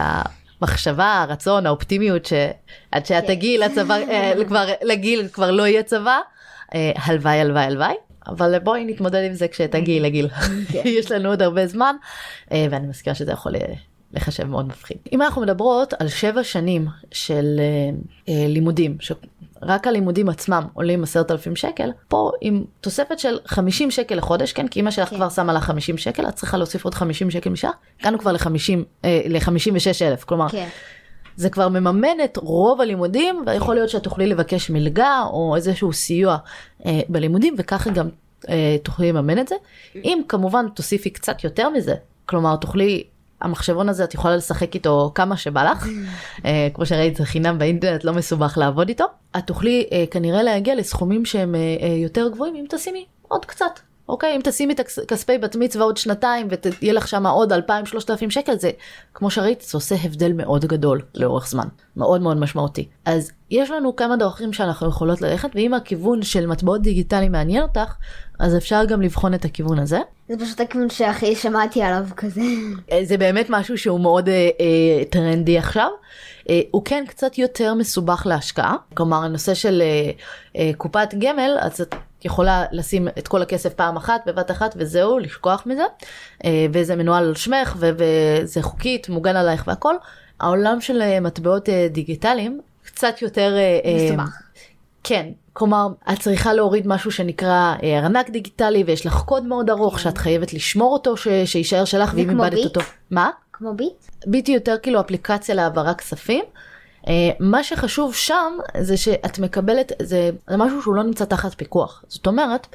המחשבה, הרצון, האופטימיות שעד שאת כן. תגיעי לצבא, אה, כבר, לגיל כבר לא יהיה צבא, אה, הלוואי, הלוואי, הלוואי. אבל בואי נתמודד עם זה כשתגיעי לגיל. כן. (laughs) יש לנו עוד הרבה זמן, אה, ואני מזכירה שזה יכול לחשב מאוד מפחיד. אם אנחנו מדברות על שבע שנים של אה, אה, לימודים, שרק הלימודים עצמם עולים עשרת אלפים שקל, פה עם תוספת של 50 שקל לחודש, כן? כי אמא שלך כן. כבר שמה לה 50 שקל, את צריכה להוסיף עוד 50 שקל משעה, הגענו כבר ל-50, אה, ל-56 אלף, כלומר, כן. זה כבר מממן את רוב הלימודים, ויכול להיות שאת תוכלי לבקש מלגה או איזשהו סיוע אה, בלימודים, וככה גם אה, תוכלי לממן את זה. אם כמובן תוסיפי קצת יותר מזה, כלומר תוכלי, המחשבון הזה את יכולה לשחק איתו כמה שבא לך, אה, כמו שראית זה חינם באינטרנט, לא מסובך לעבוד איתו. את תוכלי אה, כנראה להגיע לסכומים שהם אה, אה, יותר גבוהים אם תשימי עוד קצת. אוקיי, אם תשימי את כספי בת מצווה עוד שנתיים ויהיה לך שם עוד 2,000-3,000 שקל, זה, כמו שראית, זה עושה הבדל מאוד גדול לאורך זמן, מאוד מאוד משמעותי. אז יש לנו כמה דרכים שאנחנו יכולות ללכת, ואם הכיוון של מטבעות דיגיטליים מעניין אותך, אז אפשר גם לבחון את הכיוון הזה. זה פשוט הכיוון שהכי שמעתי עליו כזה. אה, זה באמת משהו שהוא מאוד אה, אה, טרנדי עכשיו. אה, הוא כן קצת יותר מסובך להשקעה, כלומר הנושא של אה, אה, קופת גמל, אז את יכולה לשים את כל הכסף פעם אחת בבת אחת וזהו, לשכוח מזה, אה, וזה מנוהל על שמך וזה חוקית, מוגן עלייך והכל. העולם של אה, מטבעות אה, דיגיטליים קצת יותר... אה, אה, מסובך. כן, כלומר, את צריכה להוריד משהו שנקרא אה, ארנק דיגיטלי ויש לך קוד מאוד ארוך שאת חייבת לשמור אותו ש- שיישאר שלך ואם איבדת ביט? אותו. מה? כמו ביט? ביטי יותר כאילו אפליקציה להעברת כספים. מה שחשוב שם זה שאת מקבלת, זה, זה משהו שהוא לא נמצא תחת פיקוח. זאת אומרת,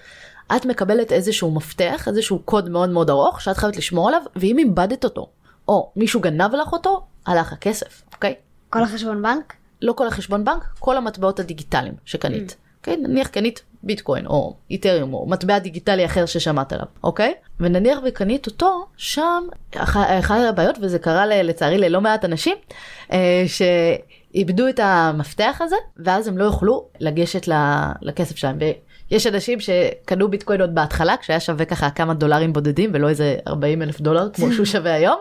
את מקבלת איזשהו מפתח, איזשהו קוד מאוד מאוד ארוך שאת חייבת לשמור עליו, ואם איבדת אותו, או מישהו גנב לך אותו, הלך הכסף, אוקיי? כל החשבון בנק? לא כל החשבון בנק, כל המטבעות הדיגיטליים שקנית. אוקיי? נניח קנית ביטקוין או איתריום או מטבע דיגיטלי אחר ששמעת עליו, אוקיי? ונניח וקנית אותו, שם אח- אחת הבעיות, וזה קרה ל- לצערי ללא מעט אנשים, אה, שאיבדו את המפתח הזה, ואז הם לא יוכלו לגשת לכסף שלהם. ויש אנשים שקנו ביטקוין עוד בהתחלה, כשהיה שווה ככה כמה דולרים בודדים ולא איזה 40 אלף דולר כמו שהוא (laughs) שווה היום,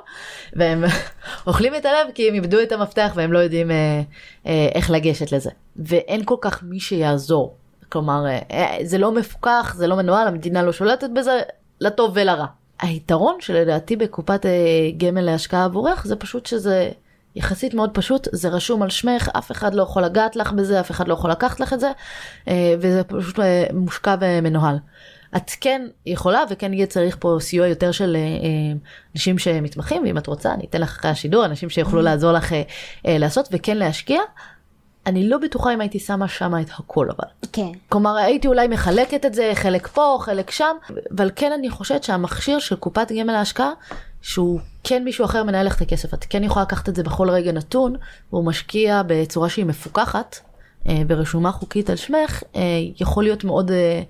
והם (laughs) אוכלים את הלב כי הם איבדו את המפתח והם לא יודעים אה, אה, איך לגשת לזה. ואין כל כך מי שיעזור. כלומר, אה, אה, זה לא מפוקח, זה לא מנוהל, המדינה לא שולטת בזה, לטוב ולרע. היתרון שלדעתי בקופת אה, גמל להשקעה עבורך זה פשוט שזה יחסית מאוד פשוט, זה רשום על שמך, אף אחד לא יכול לגעת לך בזה, אף אחד לא יכול לקחת לך את זה, אה, וזה פשוט אה, מושקע ומנוהל. את כן יכולה וכן יהיה צריך פה סיוע יותר של אה, אנשים שמתמחים, ואם את רוצה אני אתן לך אחרי השידור, אנשים שיוכלו לעזור לך לעשות וכן להשקיע. אני לא בטוחה אם הייתי שמה שמה את הכל אבל. כן. כלומר הייתי אולי מחלקת את זה חלק פה חלק שם אבל כן אני חושבת שהמכשיר של קופת גמל להשקעה שהוא כן מישהו אחר מנהל לך את הכסף את כן יכולה לקחת את זה בכל רגע נתון והוא משקיע בצורה שהיא מפוקחת אה, ברשומה חוקית על שמך אה, יכול להיות מאוד אה,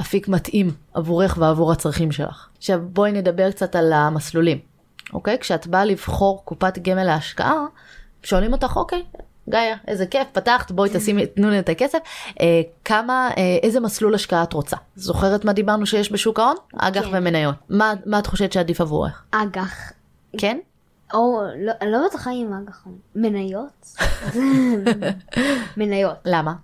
אפיק מתאים עבורך ועבור הצרכים שלך. עכשיו בואי נדבר קצת על המסלולים. אוקיי כשאת באה לבחור קופת גמל להשקעה שואלים אותך אוקיי גאיה איזה כיף פתחת בואי תשימי תנו לי את הכסף אה, כמה אה, איזה מסלול השקעה את רוצה זוכרת מה דיברנו שיש בשוק ההון אג"ח כן. ומניות מה מה את חושבת שעדיף עבורך אג"ח. כן או לא, אני לא בטוחה אם אג"ח. מניות? (laughs) מניות. למה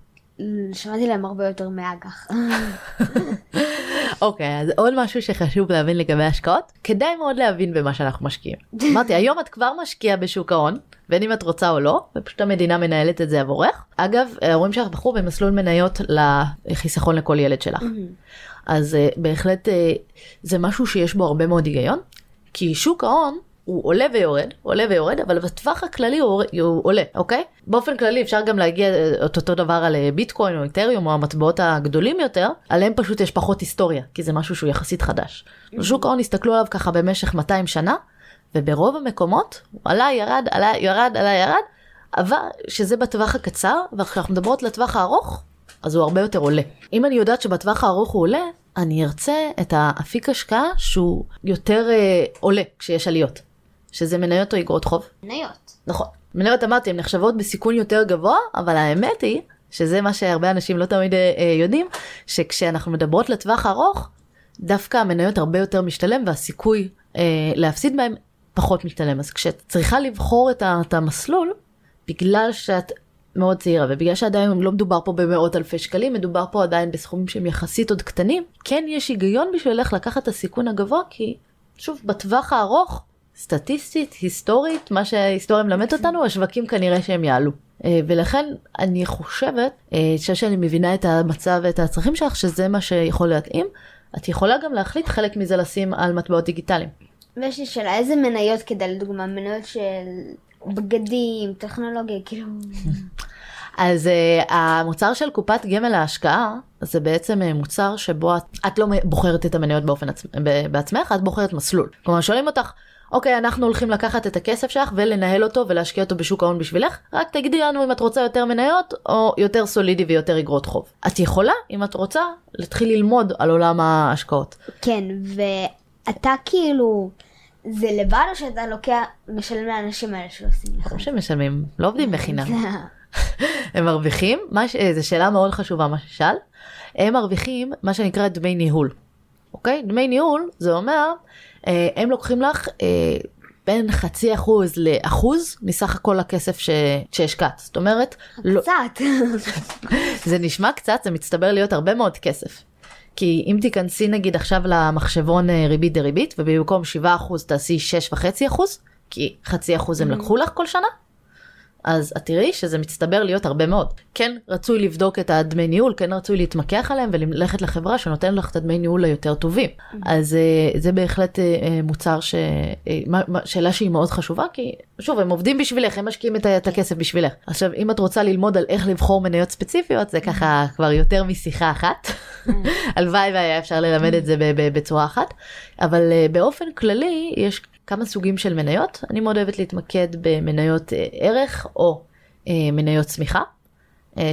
שמעתי להם הרבה יותר מאג"ח. (laughs) אוקיי אז עוד משהו שחשוב להבין לגבי השקעות כדאי מאוד להבין במה שאנחנו משקיעים (laughs) אמרתי היום את כבר משקיעה בשוק ההון בין אם את רוצה או לא ופשוט המדינה מנהלת את זה עבורך אגב ההורים שלך בחרו במסלול מניות לחיסכון לכל ילד שלך אז uh, בהחלט uh, זה משהו שיש בו הרבה מאוד היגיון כי שוק ההון הוא עולה ויורד, עולה ויורד, אבל בטווח הכללי הוא, הוא עולה, אוקיי? באופן כללי אפשר גם להגיע אה, את אותו דבר על אה, ביטקוין או איתריום או המטבעות הגדולים יותר, עליהם פשוט יש פחות היסטוריה, כי זה משהו שהוא יחסית חדש. שוק ההון הסתכלו עליו ככה במשך 200 שנה, וברוב המקומות הוא עלה, ירד, עלה, ירד, עלה, ירד, אבל שזה בטווח הקצר, וכשאנחנו מדברות לטווח הארוך, אז הוא הרבה יותר עולה. אם אני יודעת שבטווח הארוך הוא עולה, אני ארצה את האפיק השקעה שהוא יותר אה, עולה כשיש עליות. שזה מניות או אגרות חוב. מניות. נכון. מניות אמרתי, הן נחשבות בסיכון יותר גבוה, אבל האמת היא, שזה מה שהרבה אנשים לא תמיד אה, אה, יודעים, שכשאנחנו מדברות לטווח ארוך, דווקא המניות הרבה יותר משתלם והסיכוי אה, להפסיד בהם פחות משתלם. אז כשאת צריכה לבחור את, ה, את המסלול, בגלל שאת מאוד צעירה ובגלל שעדיין לא מדובר פה במאות אלפי שקלים, מדובר פה עדיין בסכומים שהם יחסית עוד קטנים, כן יש היגיון בשבילך לקחת את הסיכון הגבוה, כי שוב, בטווח הארוך, סטטיסטית, היסטורית, מה שההיסטוריה מלמדת אותנו, השווקים כנראה שהם יעלו. אה, ולכן אני חושבת, אה, שאני מבינה את המצב ואת הצרכים שלך, שזה מה שיכול להתאים. את יכולה גם להחליט חלק מזה לשים על מטבעות דיגיטליים. ויש לי שאלה, איזה מניות כדאי לדוגמה, מניות של בגדים, טכנולוגיה, כאילו... (laughs) אז uh, המוצר של קופת גמל להשקעה זה בעצם uh, מוצר שבו את, את לא בוחרת את המניות באופן עצ... בעצמך, את בוחרת מסלול. כלומר שואלים אותך, אוקיי, אנחנו הולכים לקחת את הכסף שלך ולנהל אותו ולהשקיע אותו בשוק ההון בשבילך, רק תגידי לנו אם את רוצה יותר מניות או יותר סולידי ויותר אגרות חוב. את יכולה, אם את רוצה, להתחיל ללמוד על עולם ההשקעות. כן, ואתה כאילו... זה לבד או שאתה לוקח, משלם לאנשים האלה שעושים לך? ברור שמשלמים, לא עובדים בחינם. (laughs) הם מרוויחים, זו שאלה מאוד חשובה מה ששאל, הם מרוויחים מה שנקרא דמי ניהול. אוקיי? דמי ניהול זה אומר, אה, הם לוקחים לך אה, בין חצי אחוז לאחוז מסך הכל הכסף ש... שהשקעת. זאת אומרת... לא- קצת. לא... (laughs) זה נשמע קצת, זה מצטבר להיות הרבה מאוד כסף. כי אם תיכנסי נגיד עכשיו למחשבון אה, ריבית דריבית ובמקום 7% תעשי 6.5% כי חצי אחוז הם mm-hmm. לקחו לך כל שנה, אז את תראי שזה מצטבר להיות הרבה מאוד. כן רצוי לבדוק את הדמי ניהול, כן רצוי להתמקח עליהם וללכת לחברה שנותן לך את הדמי ניהול היותר טובים. Mm-hmm. אז אה, זה בהחלט אה, מוצר ש... שאלה שהיא מאוד חשובה, כי שוב, הם עובדים בשבילך, הם משקיעים את, את הכסף בשבילך. עכשיו, אם את רוצה ללמוד על איך לבחור מניות ספציפיות, זה ככה כבר יותר משיחה אחת. (laughs) הלוואי והיה אפשר ללמד את זה בצורה אחת. אבל אה, באופן כללי, יש כמה סוגים של מניות. אני מאוד אוהבת להתמקד במניות אה, ערך או אה, מניות צמיחה.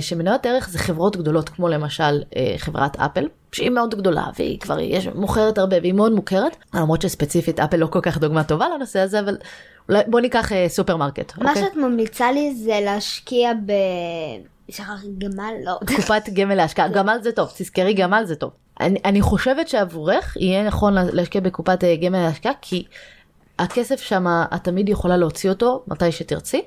שמניות ערך זה חברות גדולות כמו למשל חברת אפל שהיא מאוד גדולה והיא כבר יש, מוכרת הרבה והיא מאוד מוכרת למרות שספציפית אפל לא כל כך דוגמה טובה לנושא הזה אבל בוא ניקח אה, סופרמרקט. מה אוקיי? שאת ממליצה לי זה להשקיע ב... גמל? לא. (laughs) קופת גמל להשקעה, גמל זה טוב, תזכרי גמל זה טוב. אני, אני חושבת שעבורך יהיה נכון להשקיע בקופת אה, גמל להשקעה כי הכסף שם את תמיד יכולה להוציא אותו מתי שתרצי.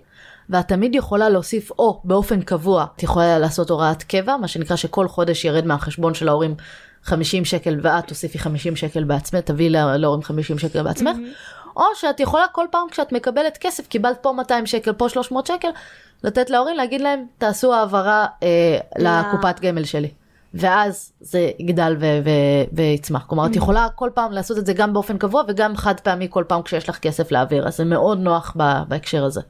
ואת תמיד יכולה להוסיף או באופן קבוע את יכולה לעשות הוראת קבע מה שנקרא שכל חודש ירד מהחשבון של ההורים 50 שקל ואת תוסיפי 50 שקל בעצמך תביאי להורים 50 שקל בעצמך. Mm-hmm. או שאת יכולה כל פעם כשאת מקבלת כסף, קיבלת פה 200 שקל, פה 300 שקל, לתת להורים, להגיד להם, תעשו העברה אה, לקופת גמל שלי. ואז זה יגדל ויצמח. כלומר, את mm. יכולה כל פעם לעשות את זה גם באופן קבוע וגם חד פעמי כל פעם כשיש לך כסף להעביר, אז זה מאוד נוח בהקשר הזה.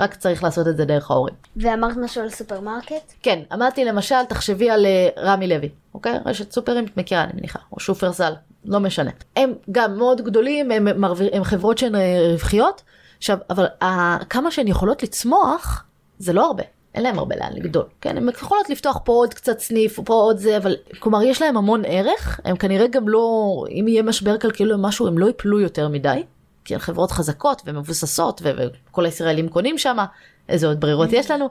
רק צריך לעשות את זה דרך ההורים. ואמרת משהו על סופרמרקט? כן, אמרתי למשל, תחשבי על אה, רמי לוי, אוקיי? רשת סופרים, את מכירה אני מניחה, או שופרסל, לא משנה. הם גם מאוד גדולים, הם, מרוויר, הם חברות שהן אה, רווחיות, עכשיו, אבל ה, כמה שהן יכולות לצמוח, זה לא הרבה. אין להם הרבה לאן לגדול, כן? הן יכולות לפתוח פה עוד קצת סניף, פה עוד זה, אבל כלומר יש להם המון ערך, הם כנראה גם לא, אם יהיה משבר כלכלי או משהו, הם לא יפלו יותר מדי, כי הן חברות חזקות ומבוססות וכל הישראלים קונים שם, איזה עוד ברירות יש לנו,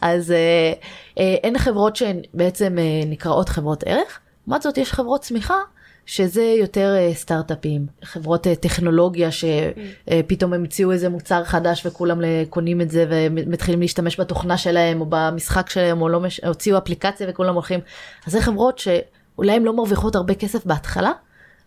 אז אה, אה, אין חברות שהן בעצם אה, נקראות חברות ערך, לעומת זאת יש חברות צמיחה שזה יותר uh, סטארט-אפים, חברות uh, טכנולוגיה שפתאום uh, הם המציאו איזה מוצר חדש וכולם קונים את זה ומתחילים להשתמש בתוכנה שלהם או במשחק שלהם או לא מש... הוציאו אפליקציה וכולם הולכים. אז זה חברות שאולי הן לא מרוויחות הרבה כסף בהתחלה,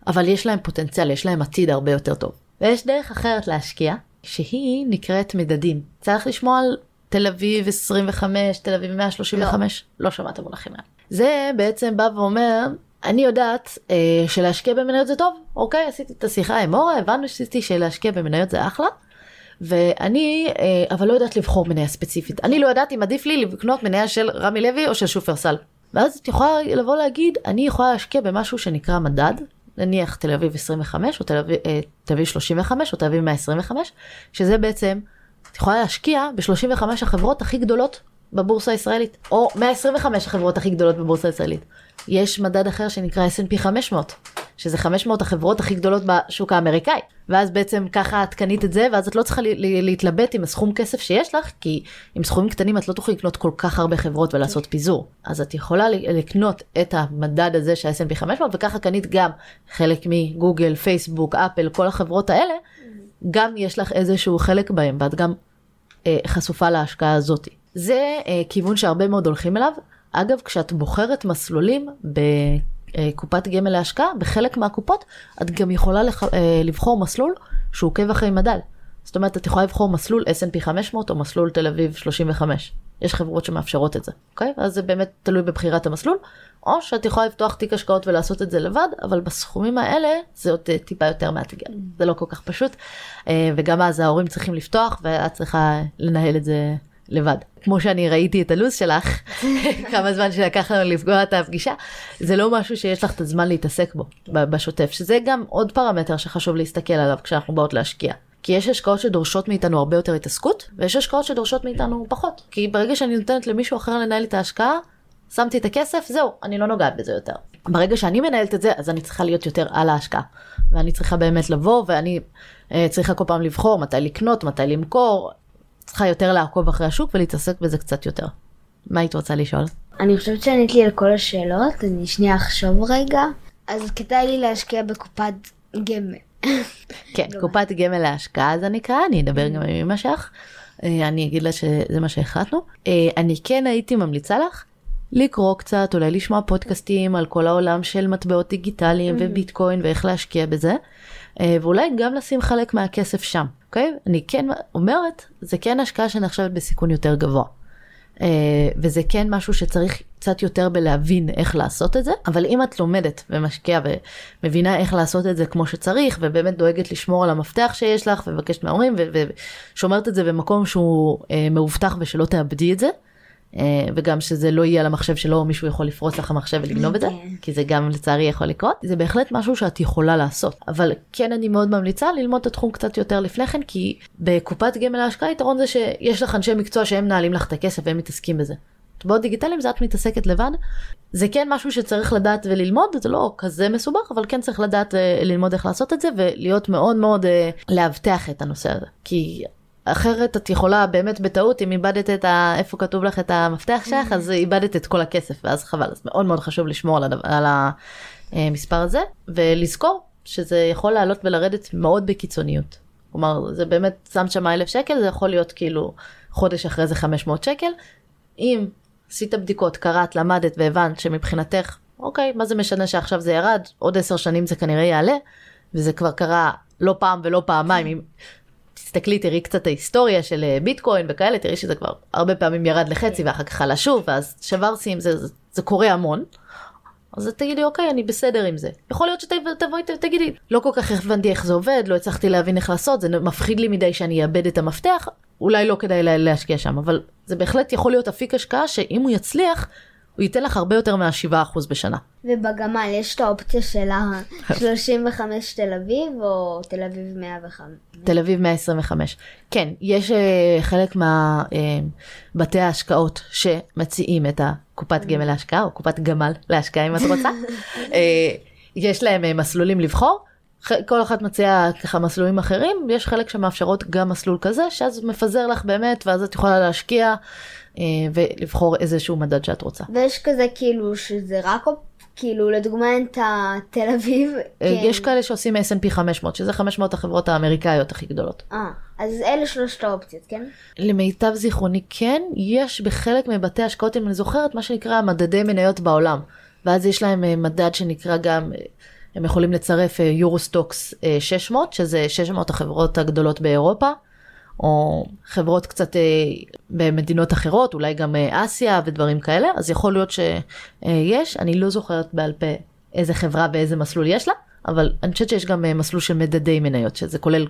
אבל יש להם פוטנציאל, יש להם עתיד הרבה יותר טוב. ויש דרך אחרת להשקיע, שהיא נקראת מדדים. צריך לשמוע על תל אביב 25, תל אביב 135, לא, לא שמעת מונחים האלה. זה בעצם בא ואומר, אני יודעת אה, שלהשקיע במניות זה טוב, אוקיי? עשיתי את השיחה עם אורה, הבנו שעשיתי שלהשקיע במניות זה אחלה. ואני אה, אבל לא יודעת לבחור מניה ספציפית. אני לא יודעת אם עדיף לי לקנות מניה של רמי לוי או של שופרסל. ואז את יכולה לבוא להגיד, אני יכולה להשקיע במשהו שנקרא מדד, נניח תל אביב 25 או תל אביב, אה, תל אביב 35 או תל אביב 125, שזה בעצם, את יכולה להשקיע ב-35 החברות הכי גדולות בבורסה הישראלית, או 125 החברות הכי גדולות בבורסה הישראלית. יש מדד אחר שנקרא S&P 500, שזה 500 החברות הכי גדולות בשוק האמריקאי. ואז בעצם ככה את קנית את זה, ואז את לא צריכה להתלבט עם הסכום כסף שיש לך, כי עם סכומים קטנים את לא תוכלי לקנות כל כך הרבה חברות ולעשות פיזור. אז את יכולה לקנות את המדד הזה של S&P 500, וככה קנית גם חלק מגוגל, פייסבוק, אפל, כל החברות האלה. גם יש לך איזשהו חלק בהם ואת גם אה, חשופה להשקעה הזאת. זה אה, כיוון שהרבה מאוד הולכים אליו. אגב, כשאת בוחרת מסלולים בקופת גמל להשקעה, בחלק מהקופות, את גם יכולה לח... אה, לבחור מסלול שהוא עוקב אחרי מדד. זאת אומרת, את יכולה לבחור מסלול S&P 500 או מסלול תל אביב 35. יש חברות שמאפשרות את זה, אוקיי? אז זה באמת תלוי בבחירת המסלול, או שאת יכולה לפתוח תיק השקעות ולעשות את זה לבד, אבל בסכומים האלה זה עוד אה, טיפה יותר מאתגר, זה לא כל כך פשוט, אה, וגם אז ההורים צריכים לפתוח ואת צריכה לנהל את זה לבד. כמו שאני ראיתי את הלו"ז שלך, (laughs) כמה זמן שלקח לנו לפגוע את הפגישה, זה לא משהו שיש לך את הזמן להתעסק בו בשוטף, שזה גם עוד פרמטר שחשוב להסתכל עליו כשאנחנו באות להשקיע. כי יש השקעות שדורשות מאיתנו הרבה יותר התעסקות, ויש השקעות שדורשות מאיתנו פחות. כי ברגע שאני נותנת למישהו אחר לנהל את ההשקעה, שמתי את הכסף, זהו, אני לא נוגעת בזה יותר. ברגע שאני מנהלת את זה, אז אני צריכה להיות יותר על ההשקעה. ואני צריכה באמת לבוא, ואני אה, צריכה כל פעם לבחור מתי לקנות, מתי למכור. צריכה יותר לעקוב אחרי השוק ולהתעסק בזה קצת יותר. מה היית רוצה לשאול? אני חושבת שעניתי על כל השאלות, אני שנייה אחשוב רגע. אז כדאי לי להשקיע בקופת גמל. כן, קופת גמל להשקעה זה נקרא, אני אדבר גם עם אמא שלך. אה, אני אגיד לה שזה מה שהחלטנו. אה, אני כן הייתי ממליצה לך לקרוא קצת, אולי לשמוע פודקאסטים על כל העולם של מטבעות דיגיטליים mm-hmm. וביטקוין ואיך להשקיע בזה, ואולי גם לשים חלק מהכסף שם, אוקיי? אני כן אומרת, זה כן השקעה שנחשבת בסיכון יותר גבוה. Uh, וזה כן משהו שצריך קצת יותר בלהבין איך לעשות את זה, אבל אם את לומדת ומשקיעה ומבינה איך לעשות את זה כמו שצריך, ובאמת דואגת לשמור על המפתח שיש לך, ומבקשת מההורים, ושומרת את זה במקום שהוא uh, מאובטח ושלא תאבדי את זה, וגם שזה לא יהיה על המחשב שלו, מישהו יכול לפרוץ לך המחשב ולגנוב את זה, כן. כי זה גם לצערי יכול לקרות, זה בהחלט משהו שאת יכולה לעשות, אבל כן אני מאוד ממליצה ללמוד את התחום קצת יותר לפני כן, כי בקופת גמל ההשקעה יתרון זה שיש לך אנשי מקצוע שהם מנהלים לך את הכסף והם מתעסקים בזה. מטבעות דיגיטליים זה את מתעסקת לבד. זה כן משהו שצריך לדעת וללמוד, זה לא כזה מסובך, אבל כן צריך לדעת uh, ללמוד איך לעשות את זה ולהיות מאוד מאוד uh, לאבטח את הנושא הזה. כי אחרת את יכולה באמת בטעות, אם איבדת את ה... איפה כתוב לך את המפתח שלך, אז איבדת את כל הכסף, ואז חבל. אז מאוד מאוד חשוב לשמור על, הדבר, על המספר הזה, ולזכור שזה יכול לעלות ולרדת מאוד בקיצוניות. כלומר, זה באמת, שמת שם אלף שקל, זה יכול להיות כאילו חודש אחרי זה 500 שקל. אם עשית בדיקות, קראת, למדת והבנת שמבחינתך, אוקיי, מה זה משנה שעכשיו זה ירד, עוד עשר שנים זה כנראה יעלה, וזה כבר קרה לא פעם ולא פעמיים. תסתכלי, תראי קצת ההיסטוריה של אה, ביטקוין וכאלה, תראי שזה כבר הרבה פעמים ירד לחצי ואחר כך עלה שוב, ואז שבר שיאים, זה, זה, זה קורה המון. אז תגידי, אוקיי, אני בסדר עם זה. יכול להיות שתבואי ותגידי, לא כל כך הבנתי איך זה עובד, לא הצלחתי להבין איך לעשות, זה מפחיד לי מדי שאני אאבד את המפתח, אולי לא כדאי להשקיע שם, אבל זה בהחלט יכול להיות אפיק השקעה שאם הוא יצליח, הוא ייתן לך הרבה יותר מה-7% בשנה. ובגמל יש את האופציה של ה-35 תל אביב או תל אביב 105? תל אביב 125. כן, יש uh, חלק מהבתי uh, ההשקעות שמציעים את הקופת גמל להשקעה, או קופת גמל להשקעה אם את רוצה. uh, (laughs) יש להם uh, מסלולים לבחור. כל אחת מציעה ככה מסלולים אחרים, יש חלק שמאפשרות גם מסלול כזה, שאז מפזר לך באמת, ואז את יכולה להשקיע אה, ולבחור איזשהו מדד שאת רוצה. ויש כזה כאילו שזה רק, כאילו לדוגמה את תל אביב. אה, כן. יש כאלה שעושים S&P 500, שזה 500 החברות האמריקאיות הכי גדולות. אה, אז אלה שלושת האופציות, כן? למיטב זיכרוני כן, יש בחלק מבתי השקעות, אם אני זוכרת, מה שנקרא מדדי מניות בעולם. ואז יש להם אה, מדד שנקרא גם הם יכולים לצרף יורוסטוקס 600, שזה 600 החברות הגדולות באירופה, או חברות קצת אה, במדינות אחרות, אולי גם אה, אסיה ודברים כאלה, אז יכול להיות שיש, אני לא זוכרת בעל פה איזה חברה ואיזה מסלול יש לה, אבל אני חושבת שיש גם מסלול של מדדי מניות, שזה כולל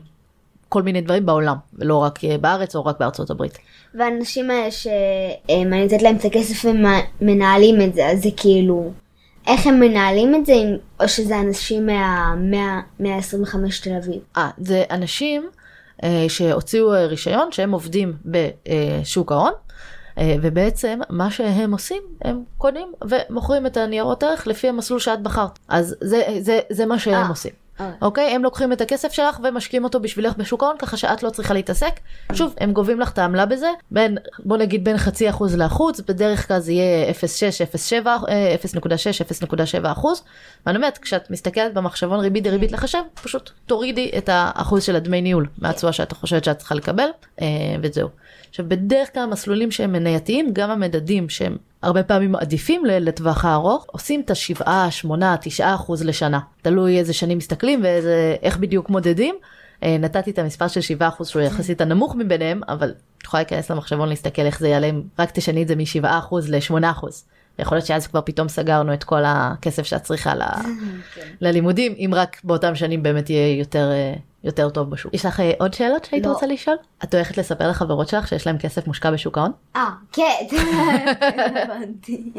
כל מיני דברים בעולם, ולא רק בארץ או רק בארצות הברית. והאנשים האלה שאני נותנת להם את הכסף ומנהלים את זה, אז זה כאילו... איך הם מנהלים את זה, או שזה אנשים מה-125 תל אביב? אה, זה אנשים אה, שהוציאו אה, רישיון שהם עובדים בשוק ההון. אה, ובעצם מה שהם עושים, הם קונים ומוכרים את הניירות ערך לפי המסלול שאת בחרת. אז זה, זה, זה מה שהם 아. עושים. אוקיי? הם לוקחים את הכסף שלך ומשקיעים אותו בשבילך בשוק ההון, ככה שאת לא צריכה להתעסק. שוב, הם גובים לך את העמלה בזה, בין, בוא נגיד בין חצי אחוז לאחוז, בדרך כלל זה יהיה 0.6, 0.7, 0.6, 0.7 אחוז. ואני אומרת, כשאת מסתכלת במחשבון ריבית דריבית לחשב, פשוט תורידי את האחוז של הדמי ניהול מהתשואה שאת חושבת שאת צריכה לקבל, אה, וזהו. עכשיו, בדרך כלל המסלולים שהם מנייתיים, גם המדדים שהם הרבה פעמים עדיפים לטווח הארוך, עושים את השבעה, שמונה, תשעה אחוז לשנה. תלוי איזה שנים מסתכלים ואיך בדיוק מודדים. אה, נתתי את המספר של 7 אחוז שהוא יחסית הנמוך מביניהם, אבל את יכולה להיכנס למחשבון להסתכל איך זה יעלה אם רק תשני את זה מ-7 אחוז ל-8 אחוז. יכול להיות שאז כבר פתאום סגרנו את כל הכסף שאת צריכה ל... כן. (laughs) ללימודים, אם רק באותם שנים באמת יהיה יותר, אה, יותר טוב בשוק. יש לך אה, עוד שאלות שהיית לא. רוצה לשאול? את הולכת לספר לחברות שלך שיש להם כסף מושקע בשוק ההון? אה, כן, (laughs) הבנתי.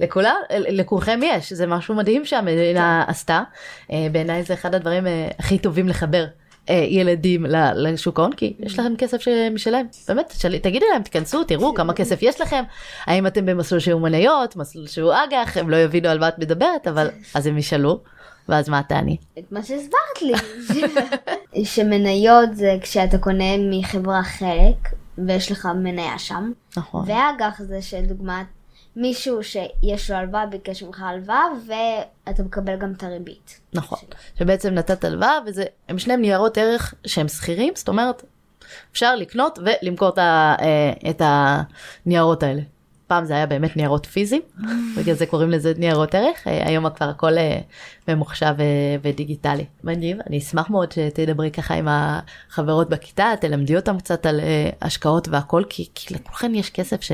לכולם, לכולכם יש, זה משהו מדהים שהמדינה כן. עשתה. אה, בעיניי זה אחד הדברים הכי טובים לחבר ילדים לשוק ההון כי יש לכם כסף משלהם באמת תגידי להם תכנסו תראו (laughs) כמה כסף יש לכם. האם אתם במסלול שהוא מניות מסלול שהוא אג"ח הם לא יבינו על מה את מדברת אבל (laughs) אז הם ישאלו ואז מה תעני? את מה שהסברת לי. (laughs) שמניות זה כשאתה קונה מחברה חלק ויש לך מניה שם. נכון. ואג"ח זה שדוגמת מישהו שיש לו הלוואה ביקש ממך הלוואה ואתה מקבל גם את הריבית. נכון, שבעצם נתת הלוואה וזה, הם שניהם ניירות ערך שהם שכירים, זאת אומרת אפשר לקנות ולמכור את, ה, אה, את הניירות האלה. פעם זה היה באמת ניירות פיזיים, (laughs) בגלל זה קוראים לזה ניירות ערך, אה, היום כבר הכל אה, ממוחשב ודיגיטלי. מדהים, אני אשמח מאוד שתדברי ככה עם החברות בכיתה, תלמדי אותם קצת על השקעות והכל, כי, כי לכולכן יש כסף ש...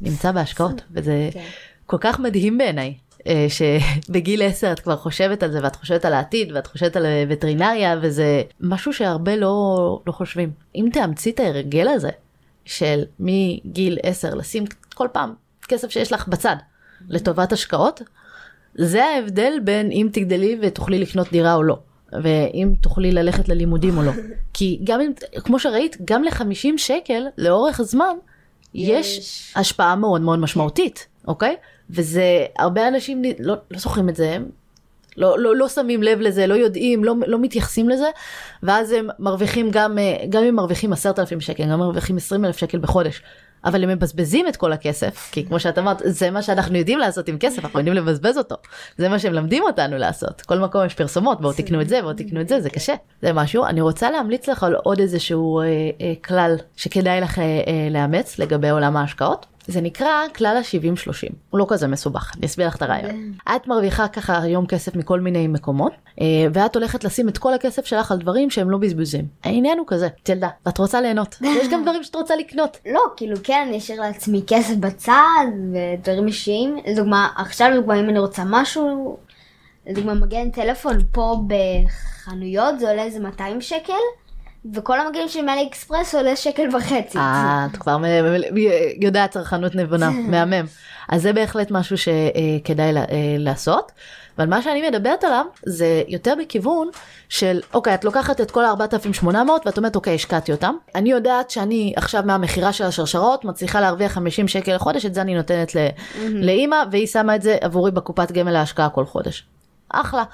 נמצא בהשקעות, וזה כן. כל כך מדהים בעיניי. אה, שבגיל 10 את כבר חושבת על זה ואת חושבת על העתיד ואת חושבת על וטרינריה וזה משהו שהרבה לא, לא חושבים. אם תאמצי את ההרגל הזה של מגיל 10 לשים כל פעם כסף שיש לך בצד לטובת השקעות, זה ההבדל בין אם תגדלי ותוכלי לקנות דירה או לא. ואם תוכלי ללכת ללימודים או לא. (laughs) כי גם אם, כמו שראית, גם ל-50 שקל לאורך הזמן, יש, יש השפעה מאוד מאוד משמעותית, אוקיי? וזה, הרבה אנשים לא, לא זוכרים את זה, לא, לא, לא שמים לב לזה, לא יודעים, לא, לא מתייחסים לזה, ואז הם מרוויחים גם, אה, גם אם מרוויחים עשרת אלפים שקל, גם מרוויחים עשרים אלף שקל בחודש. אבל הם מבזבזים את כל הכסף, כי כמו שאת אמרת, זה מה שאנחנו יודעים לעשות עם כסף, אנחנו יודעים לבזבז אותו. זה מה שהם למדים אותנו לעשות. כל מקום יש פרסומות, בואו תקנו את זה, בואו תקנו את זה, זה קשה. זה משהו. אני רוצה להמליץ לך על עוד איזשהו אה, אה, כלל שכדאי לך אה, אה, לאמץ לגבי עולם ההשקעות. זה נקרא כלל ה-70-30, הוא לא כזה מסובך, אני אסביר לך את הרעיון. את מרוויחה ככה היום כסף מכל מיני מקומות, אה, ואת הולכת לשים את כל הכסף שלך על דברים שהם לא בזבוזים. העניין הוא כזה, תלדה, ואת רוצה ליהנות, (laughs) יש גם דברים שאת רוצה לקנות. לא, כאילו כן, אני אשאיר לעצמי כסף בצד, ודברים אישיים, לדוגמה, עכשיו לדוגמה אם אני רוצה משהו, לדוגמה מגן טלפון פה בחנויות זה עולה איזה 200 שקל. וכל המגעים של מאלי אקספרס עולה שקל וחצי. אה, את כבר יודעת צרכנות נבונה, (laughs) מהמם. אז זה בהחלט משהו שכדאי אה, לעשות. אבל מה שאני מדברת עליו זה יותר בכיוון של אוקיי את לוקחת את כל ה-4800 ואת אומרת אוקיי השקעתי אותם. אני יודעת שאני עכשיו מהמכירה של השרשרות מצליחה להרוויח 50 שקל לחודש את זה אני נותנת לאימא והיא שמה את זה עבורי בקופת גמל להשקעה כל חודש. אחלה.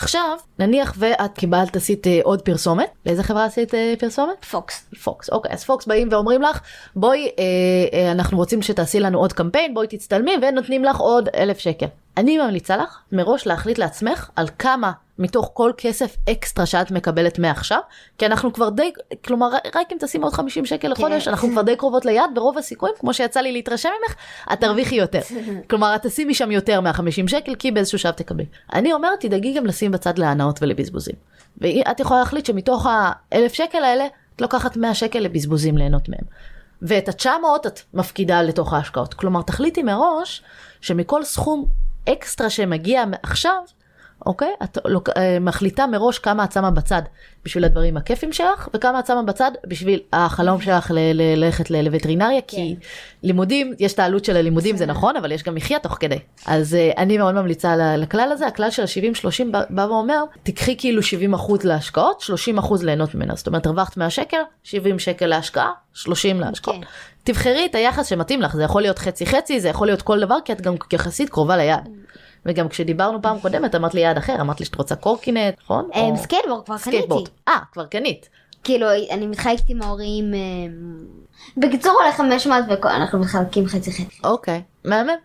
עכשיו, נניח ואת קיבלת, עשית uh, עוד פרסומת, לאיזה חברה עשית uh, פרסומת? פוקס. פוקס, אוקיי, אז פוקס באים ואומרים לך, בואי, uh, uh, אנחנו רוצים שתעשי לנו עוד קמפיין, בואי תצטלמי, ונותנים לך עוד אלף שקל. אני ממליצה לך מראש להחליט לעצמך על כמה מתוך כל כסף אקסטרה שאת מקבלת מעכשיו, כי אנחנו כבר די, כלומר רק אם תשים עוד 50 שקל לחודש, כן. אנחנו כבר די קרובות ליד, ברוב הסיכויים, כמו שיצא לי להתרשם ממך, את תרוויחי יותר. (laughs) כלומר את תשימי שם יותר מה-50 שקל, כי באיזשהו שלב תקבלי. אני אומרת, תדאגי גם לשים בצד להנאות ולבזבוזים. ואת יכולה להחליט שמתוך האלף שקל האלה, את לוקחת 100 שקל לבזבוזים ליהנות מהם. ואת ה-900 את מפקידה לתוך ההשקעות. כלומר, תחליטי מראש שמכל סכום אקסטרה שמגיע עכשיו, אוקיי? את אה, מחליטה מראש כמה את שמה בצד בשביל הדברים הכיפים שלך, וכמה את שמה בצד בשביל החלום שלך ללכת לווטרינריה, כן. כי לימודים, יש את העלות של הלימודים, זה נכון, אבל יש גם מחיה תוך כדי. אז uh, אני מאוד ממליצה לכלל הזה, הכלל של ה-70-30 בא ואומר, תקחי כאילו 70% להשקעות, 30% ליהנות ממנה. זאת אומרת, הרווחת 100 שקל, 70 שקל להשקעה, 30 להשקעות. כן. תבחרי את היחס שמתאים לך, זה יכול להיות חצי חצי, זה יכול להיות כל דבר, כי את גם יחסית קרובה ליעד. וגם כשדיברנו פעם קודמת אמרת לי יעד אחר, אמרת לי שאת רוצה קורקינט, נכון? אה, סקייטבורד כבר סקייטבורד. קניתי. אה, כבר קנית. כאילו, אני מתחלקת עם ההורים. אה, בקיצור, עולה 500 ואנחנו מתחלקים חצי חצי. אוקיי, מהמם.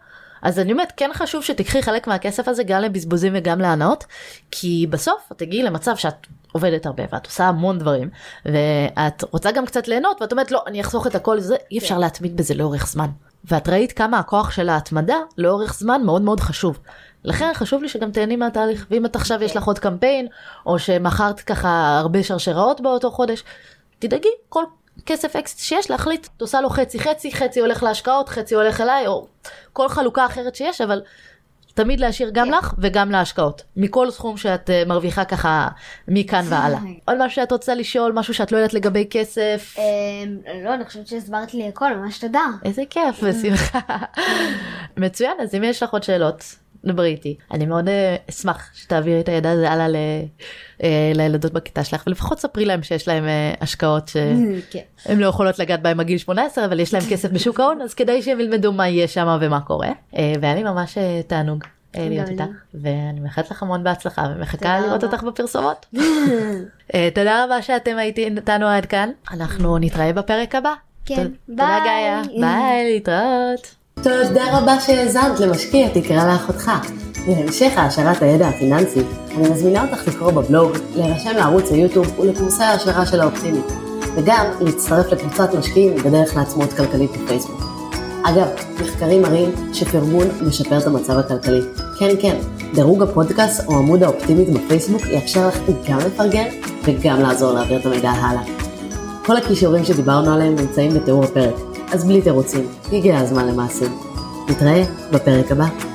אז אני אומרת, כן חשוב שתיקחי חלק מהכסף הזה גם לבזבוזים וגם להנאות, כי בסוף את תגיעי למצב שאת עובדת הרבה ואת עושה המון דברים, ואת רוצה גם קצת ליהנות, ואת אומרת, לא, אני אחסוך את הכל, זה, אי אפשר להתמיד בזה לאורך זמן. ואת ראית כמה הכוח של ההתמדה לאורך זמן מאוד מאוד חשוב. לכן חשוב לי שגם תהני מהתהליך, ואם את עכשיו יש לך עוד קמפיין, או שמכרת ככה הרבה שרשראות באותו חודש, תדאגי, כל כסף אקס שיש להחליט, את עושה לו חצי חצי, חצי הולך להשקעות, חצי הולך אליי, או כל חלוקה אחרת שיש, אבל תמיד להשאיר גם כן. לך וגם להשקעות. מכל סכום שאת אה, מרוויחה ככה מכאן והלאה. עוד משהו שאת רוצה לשאול, משהו שאת לא יודעת לגבי כסף? אה, לא, אני חושבת שהסברת לי הכל, ממש תודה. איזה כיף ושמחה. (laughs) מצוין, אז אם יש לך עוד שאלות, דברי איתי. אני מאוד אה, אשמח שתעבירי את הידע הזה הלאה ל- אה, לילדות בכיתה שלך, ולפחות ספרי להם שיש להם אה, השקעות שהן כן. לא יכולות לגעת בהם עד גיל 18, אבל יש להם כסף בשוק ההון, אז כדאי שהם ילמדו מה יהיה שם ומה קורה. והיה לי ממש תענוג. להיות. איתך ואני מאחלת לך המון בהצלחה ומחכה תודה לראות. אותך בפרסומות. (laughs) תודה רבה שאתם הייתי איתנו עד כאן אנחנו נתראה בפרק הבא. כן, תודה ביי. גאיה, ביי להתראות. תודה רבה שהאזנת למשקיע תקרא לאחותך. להמשך העשרת הידע הפיננסי, אני מזמינה אותך לקרוא בבלוג, להירשם לערוץ היוטיוב ולקורסי ההעשרה של האופטימית, וגם להצטרף לקבוצת משקיעים בדרך לעצמאות כלכלית בפייסבוק. אגב, מחקרים מראים שפרגון משפר את המצב הכלכלי. כן, כן, דירוג הפודקאסט או עמוד האופטימית בפייסבוק יאפשר לך גם לפרגן וגם לעזור להעביר את המידע הלאה. כל הכישורים שדיברנו עליהם נמצאים בתיאור הפרק, אז בלי תירוצים, הגיע הזמן למעשים. נתראה בפרק הבא.